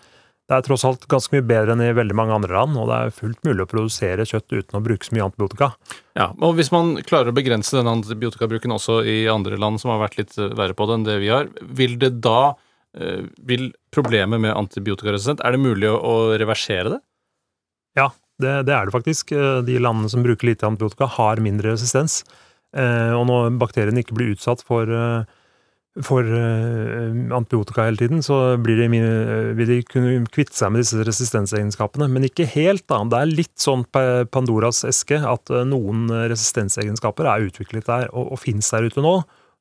det er tross alt ganske mye bedre enn i veldig mange andre land, og det er fullt mulig å produsere kjøtt uten å bruke så mye antibiotika. Ja, og Hvis man klarer å begrense denne antibiotikabruken også i andre land som har vært litt verre på det enn det vi har, vil det da eh, Vil problemet med antibiotikaresistent Er det mulig å, å reversere det? Ja, det, det er det faktisk. Eh, De landene som bruker lite antibiotika, har mindre resistens. Eh, og når bakteriene ikke blir utsatt for, for eh, antibiotika hele tiden, så blir de, eh, vil de kunne kvitte seg med disse resistensegenskapene. Men ikke helt, da. Det er litt sånn Pandoras eske at eh, noen resistensegenskaper er utviklet der og, og fins der ute nå.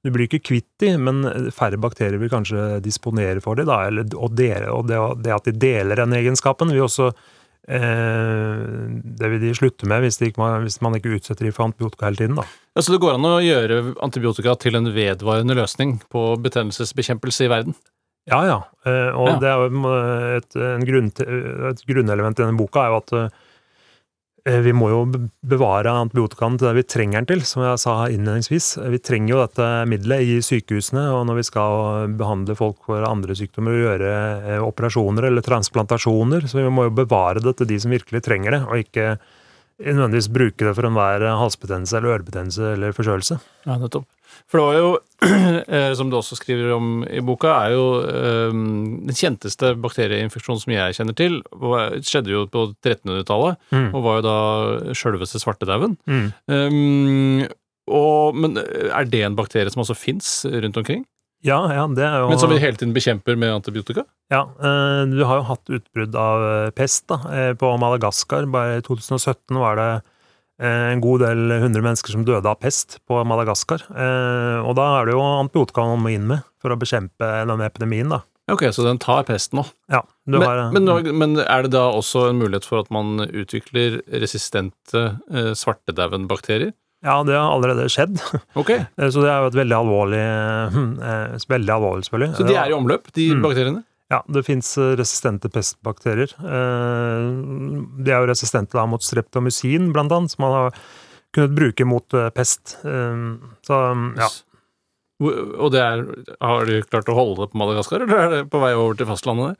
Du blir ikke kvitt de, men færre bakterier vil kanskje disponere for de, da, eller, og, dele, og det, det at de deler den egenskapen, vil også det vil de slutte med hvis, de ikke, hvis man ikke utsetter de for antibiotika hele tiden. da. Ja, så det går an å gjøre antibiotika til en vedvarende løsning på betennelsesbekjempelse i verden? Ja, ja. Eh, og Ja. det er jo et, en grunn, et grunnelement i denne boka er jo at eh, vi må jo bevare antibiotikaen til det vi trenger den til, som jeg sa innledningsvis. Vi trenger jo dette middelet i sykehusene, og når vi skal behandle folk for andre sykdommer og gjøre eh, operasjoner eller transplantasjoner, så vi må jo bevare det til de som virkelig trenger det, og ikke nødvendigvis bruke det for enhver halsbetennelse eller ørebetennelse eller forkjølelse. Ja, nettopp. For det var jo, eh, som du også skriver om i boka, er jo eh, den kjenteste bakterieinfeksjonen som jeg kjenner til, skjedde jo på 1300-tallet, Mm. og var jo da sjølveste svartedauden. Mm. Um, men eh, er det en bakterie som også fins rundt omkring? Ja, ja, det er jo Men som vi hele tiden bekjemper med antibiotika? Ja, du har jo hatt utbrudd av pest da, på Madagaskar. Bare i 2017 var det en god del hundre mennesker som døde av pest på Madagaskar. Eh, Og da er det jo antibiotika man må inn med for å bekjempe denne epidemien, da. Ok, så den tar pesten nå. Ja, du Men, har, eh, men, men er det da også en mulighet for at man utvikler resistente eh, svartedauden-bakterier? ja, det har allerede skjedd. Ok, Eh, Så det er jo et veldig alvorlig eh, Veldig alvorlig, selvfølgelig. Så de er i omløp, de Mm. bakteriene? Ja, det fins resistente pestbakterier. Eh, De er jo resistente da mot streptomycin, blant annet, som man har kunnet bruke mot eh, pest. Eh, Så ja. Og det er, har de klart å holde det på Madagaskar, eller er det på vei over til fastlandet?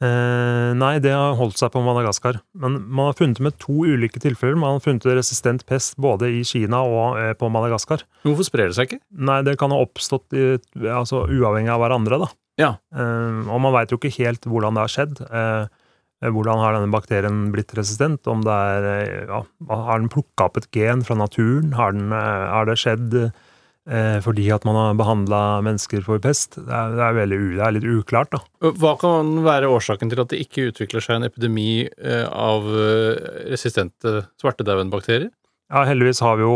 Eh, nei, det har holdt seg på Madagaskar. Men man har funnet med to ulike tilfeller. Man har funnet resistent pest både i Kina og eh, på Madagaskar. Hvorfor sprer det seg ikke? Nei, det kan ha oppstått i, altså, uavhengig av hverandre, da. Ja. Eh, og man veit jo ikke helt hvordan det har skjedd. Eh, hvordan har denne bakterien blitt resistent? Om det er eh, ja, Har den plukka opp et gen fra naturen? Har, den, eh, har det skjedd eh, fordi at man har behandla mennesker for pest. Det er, det er, veldig, det er litt uklart, da. Hva kan være årsaken til at det ikke utvikler seg en epidemi eh, av eh, resistente svartedauden-bakterier? Ja, heldigvis har vi jo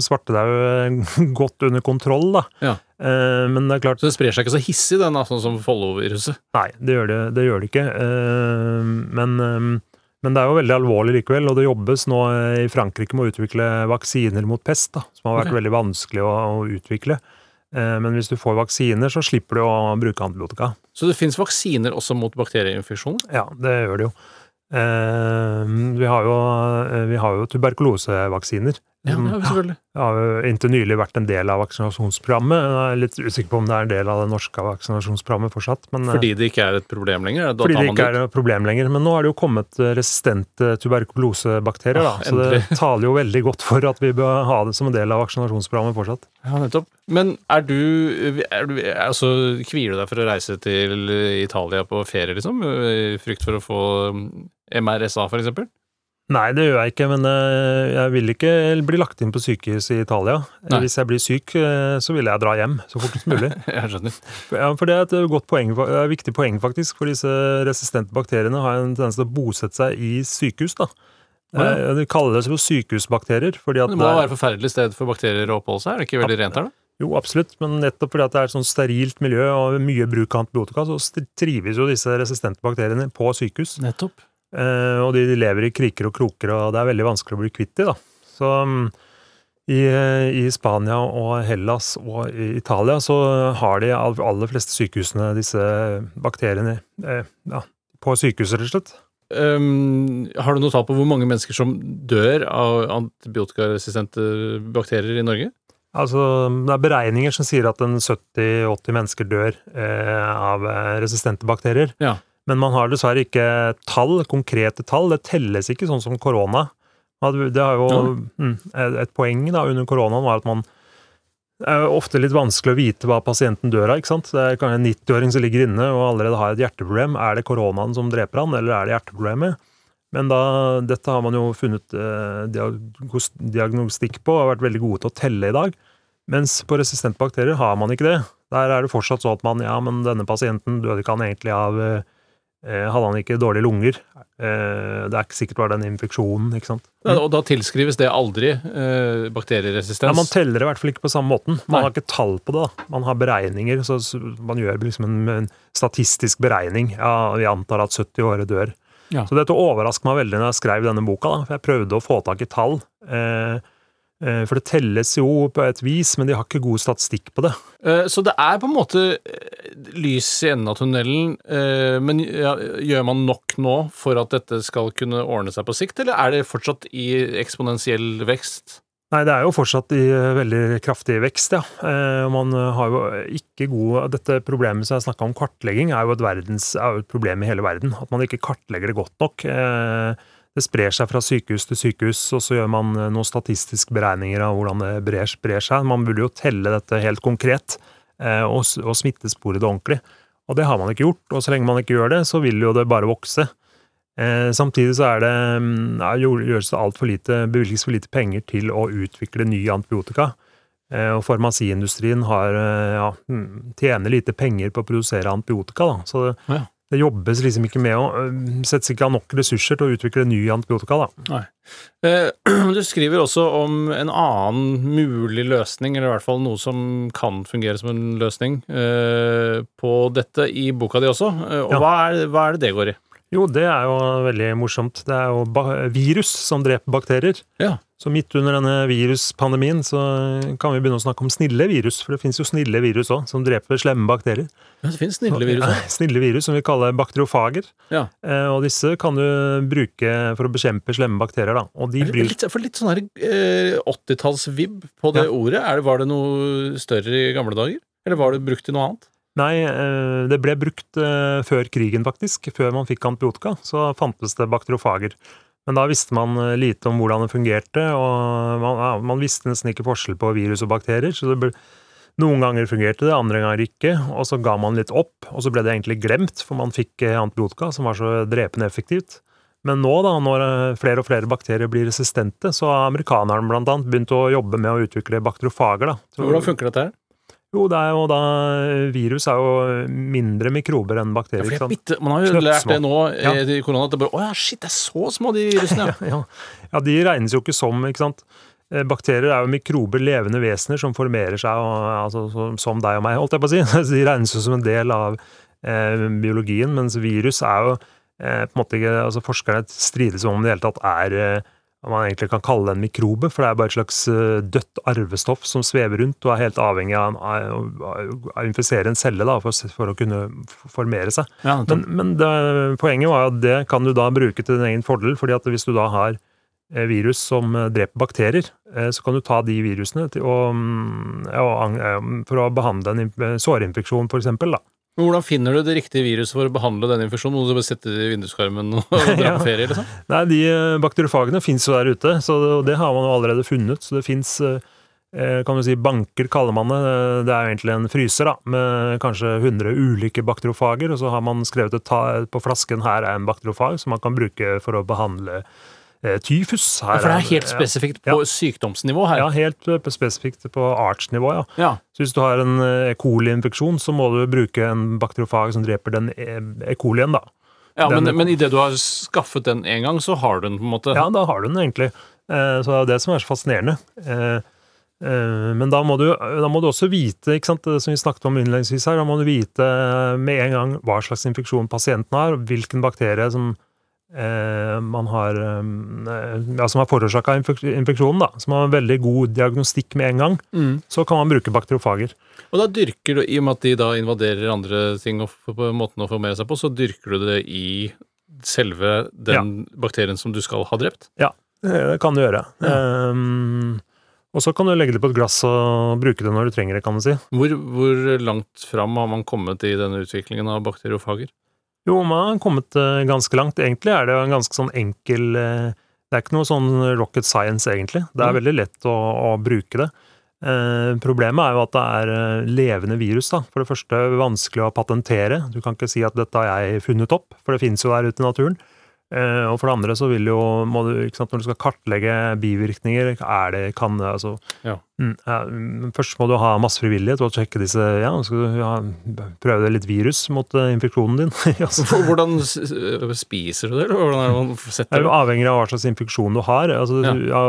svartedauden svartedau eh, godt under kontroll, da. Ja. Eh, men det er klart Så det sprer seg ikke så hissig, den, sånn som Follo-viruset? Nei, det gjør det, det, gjør det ikke. Eh, men, men det er jo veldig alvorlig likevel, og det jobbes nå i Frankrike med å utvikle vaksiner mot pest, da, som har vært okay. veldig vanskelig å, å utvikle. Men hvis du får vaksiner, så slipper du å bruke antibiotika. Så det fins vaksiner også mot bakterieinfeksjoner? Ja, det gjør det jo. Eh, Vi har jo, eh, vi har jo tuberkulosevaksiner. Ja, selvfølgelig. har jo inntil nylig vært en del av vaksinasjonsprogrammet. Jeg er litt usikker på om det er en del av det norske vaksinasjonsprogrammet fortsatt. Men, eh, Fordi det ikke er et problem lenger? Da Fordi tar det ikke ut. er et problem lenger. Men nå er det jo kommet resistente tuberkulosebakterier, da. Så Så det taler jo veldig godt for at vi bør ha det som en del av vaksinasjonsprogrammet fortsatt. Ja, nettopp. Men er du, er du altså, Kvier du deg for å reise til Italia på ferie, liksom? I frykt for å få MRSA, for eksempel? Nei, det gjør jeg ikke, men eh, jeg vil ikke bli lagt inn på sykehus i Italia. Nei. Hvis jeg blir syk, eh, så vil jeg dra hjem så fort som mulig. Jeg skjønner. Ja, for det er et godt poeng, et viktig poeng faktisk, for disse resistente bakteriene har en tendens til å bosette seg i sykehus. da. Ja. Eh, De kaller det for sykehusbakterier. Det må det være forferdelig sted for bakterier å oppholde seg? Er det ikke veldig rent her, da? Jo, absolutt, men nettopp fordi det er et sånn sterilt miljø og mye bruk av antibiotika, så trives jo disse resistente bakteriene på sykehus. Nettopp. Eh, og de, lever i kriker og kroker, og det er veldig vanskelig å bli kvitt dem. Så mm, i, i Spania og Hellas og i Italia så har de all- aller fleste sykehusene disse bakteriene eh, ja, på sykehuset, rett og slett. Um, har du noe tall på hvor mange mennesker som dør av antibiotikaresistente bakterier i Norge? Altså, det er beregninger som sier at 70-80 mennesker dør eh, av eh, resistente bakterier. Ja. Men man har dessverre ikke tall, konkrete tall. Det telles ikke sånn som korona. Det har jo mm, et- poeng da under koronaen var at man det er ofte litt vanskelig å vite hva pasienten dør av. ikke sant? Det er kanskje en 90-åring som ligger inne og allerede har et hjerteproblem. Er det koronaen som dreper han, eller er det hjerteproblemet? Men da, dette har man jo funnet eh, diagnostikk på og har vært veldig gode til å telle i dag. Mens på resistente bakterier har man ikke det. Der er det fortsatt sånn at man ja, men denne pasienten døde ikke han egentlig av eh, Hadde han ikke dårlige lunger? Eh, det er ikke sikkert bare den infeksjonen, ikke sant. Ja, og da tilskrives det aldri eh, bakterieresistens? Ja, Man teller det i hvert fall ikke på samme måten. Man Nei. har ikke tall på det. da. Man har beregninger, så man gjør liksom en, en statistisk beregning. Ja, Vi antar at 70-årige dør. Ja. Så dette overrasker meg veldig når jeg skrev denne boka, da, for jeg prøvde å få tak i tall. Eh, eh, for det telles jo på et vis, men de har ikke god statistikk på det. Eh, Så det er på en måte eh, lys i enden av tunnelen, eh, men gjør man nok nå for at dette skal kunne ordne seg på sikt, eller er det fortsatt i eksponentiell vekst? Nei, det er jo fortsatt i eh, veldig kraftig vekst, ja. Eh, Man eh, har jo ikke god Dette problemet som jeg snakka om, kartlegging, er jo verdens, er jo et problem i hele verden. At man ikke kartlegger det godt nok. Det sprer seg fra sykehus til sykehus, og så gjør man eh, noen statistiske beregninger av hvordan det brer, sprer seg. Man burde jo telle dette helt konkret, eh, og, og smittespore det ordentlig. Og det har man ikke gjort, og så lenge man ikke gjør det, så vil jo det bare vokse. Eh, samtidig så er det, mm, ja, gjøres det altfor lite, bevilges for lite penger til å utvikle ny antibiotika. Eh, og farmasiindustrien har, eh, ja, mm, tjener lite penger på å produsere antibiotika. Da. Så det, Ja. Det jobbes liksom ikke med å øh, Settes ikke av nok ressurser til å utvikle ny antibiotika. Da. Nei. Du skriver også om en annen mulig løsning, eller i hvert fall noe som kan fungere som en løsning, eh, på dette i boka di også. Eh, Og Ja. hva, er, hva er det det går i? Jo, det er jo veldig morsomt. Det er jo virus som dreper bakterier. Ja. Så midt under denne viruspandemien så kan vi begynne å snakke om snille virus, for det fins jo snille virus òg, som dreper slemme bakterier. Ja, det finnes snille virus. Også. Snille virus som vi kaller bakteriofager. Ja. Eh, og disse kan du bruke for å bekjempe slemme bakterier. Da. Og de blir Litt, for litt sånn eh, 80-tallsvibb på det Ja. ordet. Det, var det noe større i gamle dager? Eller var det brukt til noe annet? Nei, eh, det ble brukt eh, før krigen, faktisk. Før man fikk antibiotika, så fantes det bakteriofager. Men da visste man eh, lite om hvordan det fungerte, og man, ja, man visste nesten ikke forskjell på virus og bakterier. så det ble, Noen ganger fungerte det, andre ganger ikke, og så ga man litt opp, og så ble det egentlig glemt, for man fikk antibiotika som var så drepende effektivt. Men nå, da, når flere og flere bakterier blir resistente, så har amerikanerne annet begynt å jobbe med å utvikle bakteriofager. da. Hvordan funker dette her? Jo, det er jo da Virus er jo mindre mikrober enn bakterier. Ja, bitte, man har jo Knøttsmå. lært det nå Ja. eh, i korona. At det bare, å ja, shit, det er så små, de virusene. Ja. ja. ja, de regnes jo ikke som, ikke sant. Eh, Bakterier er jo mikrober, levende vesener, som formerer seg og, altså, som, som deg og meg, holdt jeg på å si. De regnes jo som en del av eh, biologien, mens virus er jo eh, på en måte ikke altså Forskerne strides om det i det hele tatt er eh, om man egentlig kan kalle en mikrobe, for det er bare et slags eh, dødt arvestoff som svever rundt og er helt avhengig av, å infisere en celle da, for, for å kunne formere seg. Ja, Men, men det, poenget var at det kan du da bruke til din egen fordel, fordi at hvis du da har eh, virus som eh, dreper bakterier, så kan du ta de virusene til mm, og eh, for å behandle en inf- sårinfeksjon, for eksempel. Da. Men hvordan finner du det riktige viruset for å behandle denne infeksjonen? Må du bare sette det i vinduskarmen og dra på ferie, liksom? Nei, de eh, bakteriofagene fins jo der ute, så det, og det har man jo allerede funnet. Så det fins kan du si, banker, kaller man det. Det er jo egentlig en fryser da, med kanskje 100 ulike bakteriofager. Og så har man skrevet et på flasken her er en bakteriofag som man kan bruke for å behandle eh, tyfus. Her For det er helt spesifikt på sykdomsnivå her. Ja, helt eh, spesifikt på artsnivå, ja. Ja. Så hvis du har en eh, E. coli-infeksjon, så må du bruke en bakteriofag som dreper den E. Colien, da. Ja, men, Den- men idet du har skaffet den en gang, så har du den på en måte. Ja, da har du den egentlig. Eh, Så det er det som er så fascinerende. Eh, eh, Men da må, du, da må du også vite, ikke sant, det som vi snakket om innledningsvis her, da må du vite med en gang hva slags infeksjon pasienten har, hvilken bakterie som eh, man har eh, ja, som har forårsaka infeksjonen. da, som har en veldig god diagnostikk med en gang. Mm. Så kan man bruke bakteriofager. Og da dyrker du, i og med at de da invaderer andre ting og på måten å formere seg på, så dyrker du det i selve den bakterien som du skal ha drept? Ja, Det kan du gjøre. Eh, og så kan du legge det på et glass og bruke det når du trenger det, kan du si. Hvor, hvor langt fram har man kommet i denne utviklingen av bakteriofager? Jo, man har kommet eh, ganske langt. Egentlig er det jo en ganske sånn enkel eh, Det er ikke noe sånn rocket science, egentlig. Det er Mm. veldig lett å, å bruke det. Eh, problemet er jo at det er eh, levende virus. da. For det første vanskelig å patentere. Du kan ikke si at dette har jeg funnet opp, for det finnes jo der ute i naturen. Eh, og for det andre så vil jo, du, sant, når du skal kartlegge bivirkninger, er det, kan det, altså Ja. Mm, Først må du ha masse frivillighet og sjekke disse Ja, skal du ja, prøve litt virus mot eh, infeksjonen din. Hvordan spiser du det, eller hvordan er det man Det setter er det? avhengig av hva slags infeksjon du har. Altså, Ja.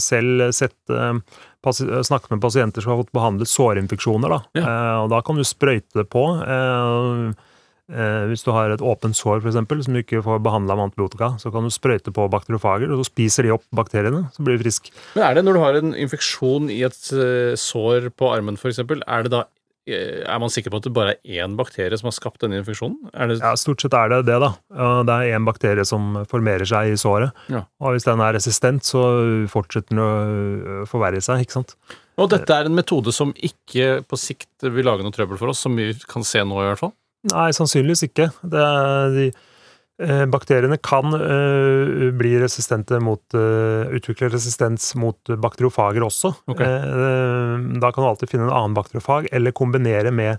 Selv sett, eh, snakket med pasienter som har fått behandlet sårinfeksjoner. Da. Eh, og da kan du sprøyte det på. Eh, eh, hvis du har et åpent sår for eksempel, som du ikke får behandla med antibiotika, så kan du sprøyte på bakteriofager, og så spiser de opp bakteriene. Så blir du frisk. Men er det når du har en infeksjon i et eh, sår på armen, f.eks., er det da eh, er man sikker på at det bare er én bakterie som har skapt denne infeksjonen? Det, Ja, Stort sett er det det, da. Det er én bakterie som formerer seg i såret. Ja. Og hvis den er resistent, så fortsetter den å forverre seg, ikke sant. Og dette er en metode som ikke på sikt vil lage noe trøbbel for oss, som vi kan se nå i hvert fall? Nei, sannsynligvis ikke. Det er de, eh, bakteriene kan eh, bli resistente mot eh, Utvikle resistens mot bakteriofager også. Okay. Eh, da kan du alltid finne en annen bakteriofag, eller kombinere med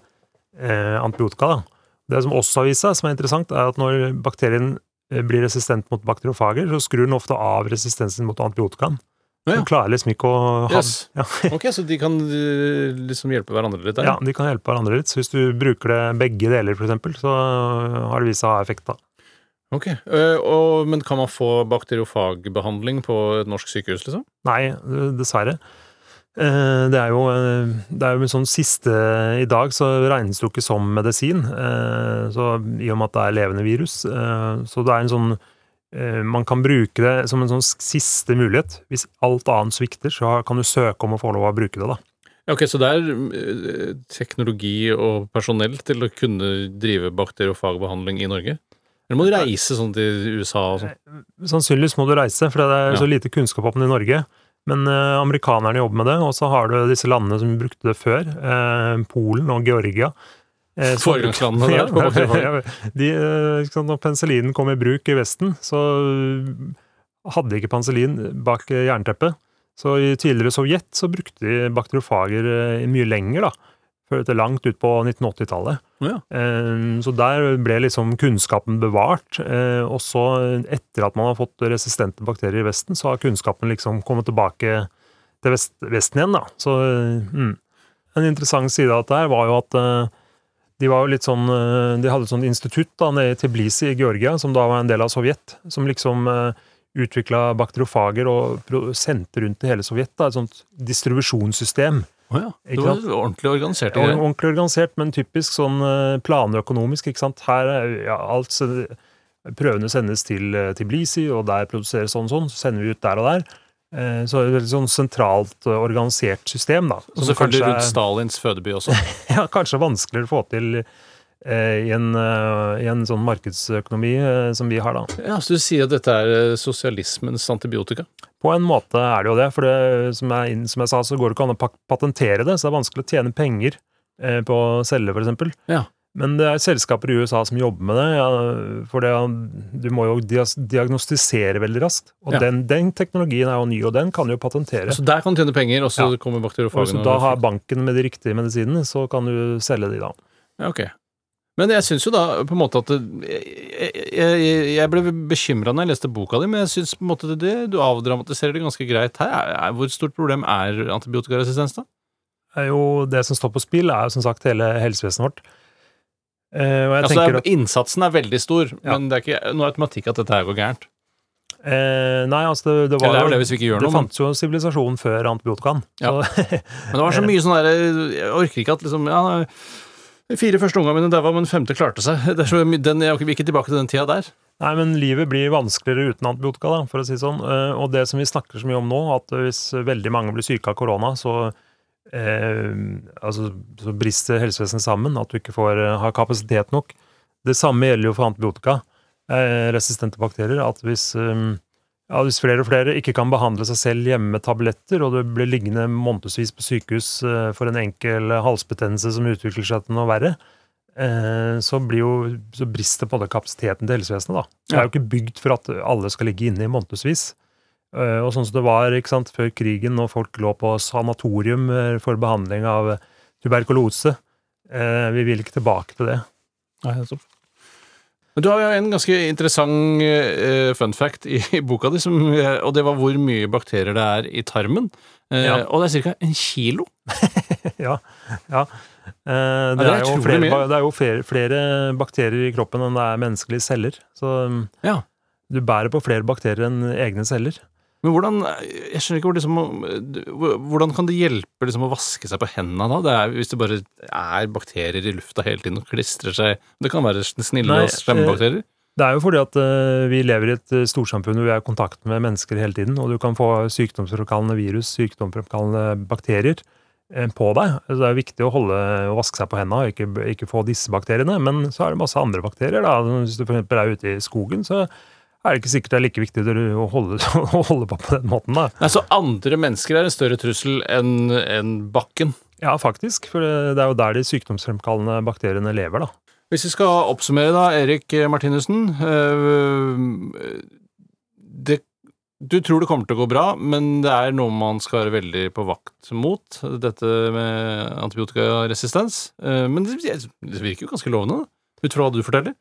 eh, antibiotika. Da. Det som også har vist seg, som er interessant, er at når bakterien eh, blir resistent mot bakteriofager, så skrur den ofte av resistensen mot antibiotikaen. Ja, De klarer liksom ikke å ha Yes. ja, Ok, så de kan eh, liksom hjelpe hverandre litt der? ja, de kan hjelpe hverandre litt. Så hvis du bruker det begge deler, eksempel, så har det vist seg å ha effekt, da. Ok, eh, og, Men kan man få bakteriofagbehandling på et norsk sykehus, liksom? Nei, dessverre. Eh, Det er jo, det er jo en sånn siste I dag så regnes det jo ikke som medisin, så, i og med at det er levende virus. Så det er en sånn Man kan bruke det som en sånn siste mulighet. Hvis alt annet svikter, så kan du søke om å få lov å bruke det, da. Ok, Så det er eh, teknologi og personell til å kunne drive bakteriofagbehandling i Norge? Eller må du reise sånn til USA og sånn? Sannsynligvis må du reise, for det er Ja. så lite kunnskap om det i Norge. Men eh, amerikanerne jobber med det, og så har du disse landene som brukte det før. eh, Polen og Georgia. Eh, Foregangslandene der på bakteriefag? Ja, de, eh, sant, når penicillinen kom i bruk i Vesten, så hadde ikke penicillin bak eh, jernteppet. Så i tidligere Sovjet så brukte de bakteriofager eh, mye lenger, da. til langt ut på 1980-tallet. Ja. Eh, Så der ble liksom kunnskapen bevart. eh, Og så etter at man har fått resistente bakterier i Vesten, så har kunnskapen liksom kommet tilbake til Vesten igjen, da. Så mm. En interessant side av dette var jo at eh, de var litt sånn eh, De hadde et sånt institutt da nede i Tbilisi i Georgia, som da var en del av Sovjet, som liksom utvikla bakteriofager og sendte rundt i hele Sovjet. da, Et sånt distribusjonssystem. Oh ja. Det var ordentlig organisert. Ja, ordentlig organisert, men typisk sånn eh, planøkonomisk, ikke sant. Her er ja, alt Prøvene sendes til eh, Tbilisi, og der produseres sånn og sånn. Så sender vi ut der og der. Eh, Så det et veldig sånn sentralt eh, organisert system, da. Og som selvfølgelig kanskje rundt Stalins fødeby også. ja, kanskje vanskeligere å få til eh, i en, i en sånn markedsøkonomi som vi har, da. Ja, Så du sier at dette er sosialismens antibiotika? På en måte er det jo det, for det, som, jeg, som jeg sa, så går det ikke an å patentere det, så det er vanskelig å tjene penger eh, på å selge, for eksempel. Ja. Men det er selskaper i USA som jobber med det, ja, for det, du må jo diagnostisere veldig raskt. Og Ja. den, den teknologien er jo ny, og den kan jo patentere. Så der kan du tjene penger, og så Ja. kommer Og bakteriofagene du da har banken med de riktige medisinene, så kan du selge de da. Ja, ok. Men jeg syns jo da på en måte at jeg, jeg, jeg ble bekymra når jeg leste boka di, men jeg syns på en måte det, du avdramatiserer det ganske greit her. Er, er, hvor stort problem er antibiotikaresistens, da? Jo, det som står på spill, er jo som sagt hele helsevesenet vårt. Eh, Altså, at, innsatsen er veldig stor, Ja. men det er ikke noe automatikk at dette her går gærent. eh, Nei, altså, det, det var Eller det er det jo gjør Det noe. Fantes jo sivilisasjon før antibiotikaen. Ja. Men det var så mye sånn derre Jeg orker ikke at liksom ja, De fire første ungene mine daua, men femte klarte seg. Det er så mye, den, jeg vil ikke tilbake til den tida der. Nei, men livet blir vanskeligere uten antibiotika, da, for å si det sånn. Eh, Og det som vi snakker så mye om nå, at hvis veldig mange blir syke av korona, så, altså, så brister helsevesenet sammen, at du ikke får eh, har kapasitet nok. Det samme gjelder jo for antibiotika, eh, resistente bakterier. At hvis, eh, ja, hvis flere og flere ikke kan behandle seg selv hjemme med tabletter, og du blir liggende månedsvis på sykehus eh, for en enkel halsbetennelse som utvikler seg til noe verre, eh, så, blir jo, så brister på en kapasiteten til helsevesenet. da. Det er jo ikke bygd for at alle skal ligge inne i månedsvis. Eh, Og sånn som det var sant, før krigen, når folk lå på sanatorium eh, for behandling av tuberkulose. Eh, Vi vil ikke tilbake til det. Nei, nettopp. Men du har jo en ganske interessant fun fact i, i boka di, som, og det var hvor mye bakterier det er i tarmen. Ja. Og det er ca. en kilo. ja, ja. Det, det er er jo flere, det er jo flere, flere bakterier i kroppen enn det er menneskelige celler. Så Ja. du bærer på flere bakterier enn egne celler. Men hvordan jeg skjønner ikke hvor liksom, hvordan kan det hjelpe liksom, å vaske seg på hendene da? Det er, hvis det bare er bakterier i lufta hele tiden og klistrer seg Det kan være snille Nei, og slemme eh, bakterier. Det er jo fordi at eh, vi lever i et eh, storsamfunn hvor vi er i kontakt med mennesker hele tiden, og du kan få sykdomsfremkallende virus, sykdomsfremkallende bakterier på deg. Så det er viktig å holde å vaske seg på hendene og ikke, ikke få disse bakteriene. Men så er det masse andre bakterier. da. Hvis du f.eks. er ute i skogen, så er det ikke sikkert det er like viktig å holde, å holde på på den måten. da. Nei, så andre mennesker er en større trussel enn en bakken. Ja, faktisk. For det er jo der de sykdomsfremkallende bakteriene lever, da. Hvis vi skal oppsummere da, Erik Martinussen øh, det, Du tror det kommer til å gå bra, men det er noe man skal være veldig på vakt mot, dette med antibiotikaresistens. Øh, Men det, det virker jo ganske lovende, ut fra hva du forteller.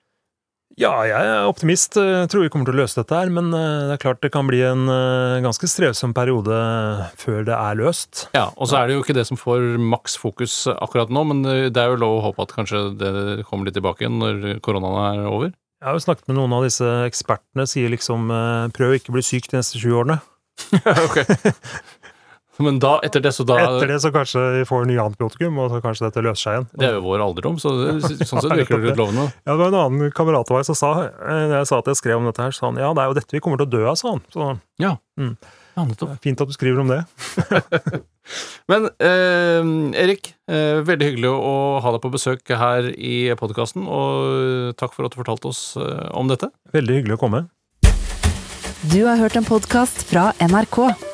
Ja, jeg er optimist. Jeg tror vi kommer til å løse dette her, men eh, det er klart det kan bli en eh, ganske strevsom periode før det er løst. Ja, Og så er det jo ikke det som får maks fokus akkurat nå, men det er jo lov å håpe at kanskje det kommer litt tilbake igjen når koronaen er over. Jeg har jo snakket med noen av disse ekspertene, sier liksom prøv prøv å ikke bli syk de neste 20 årene. ok. Men da, etter det, så da Etter det så kanskje vi får nye antibiotikum, og så kanskje dette løser seg igjen. Det er jo vår alderdom, så det, sånn sett virker det litt lovende. Ja, det var en annen kamerat av meg som sa, eh, når jeg sa at jeg skrev om dette her, sa han ja, det er jo dette vi kommer til å dø av, sa han. Så Ja. Mm. ja, nettopp. fint at du skriver om det. Men eh, Erik, eh, veldig hyggelig å ha deg på besøk her i podkasten, og takk for at du fortalte oss eh, om dette. Veldig hyggelig å komme. Du har hørt en podkast fra NRK.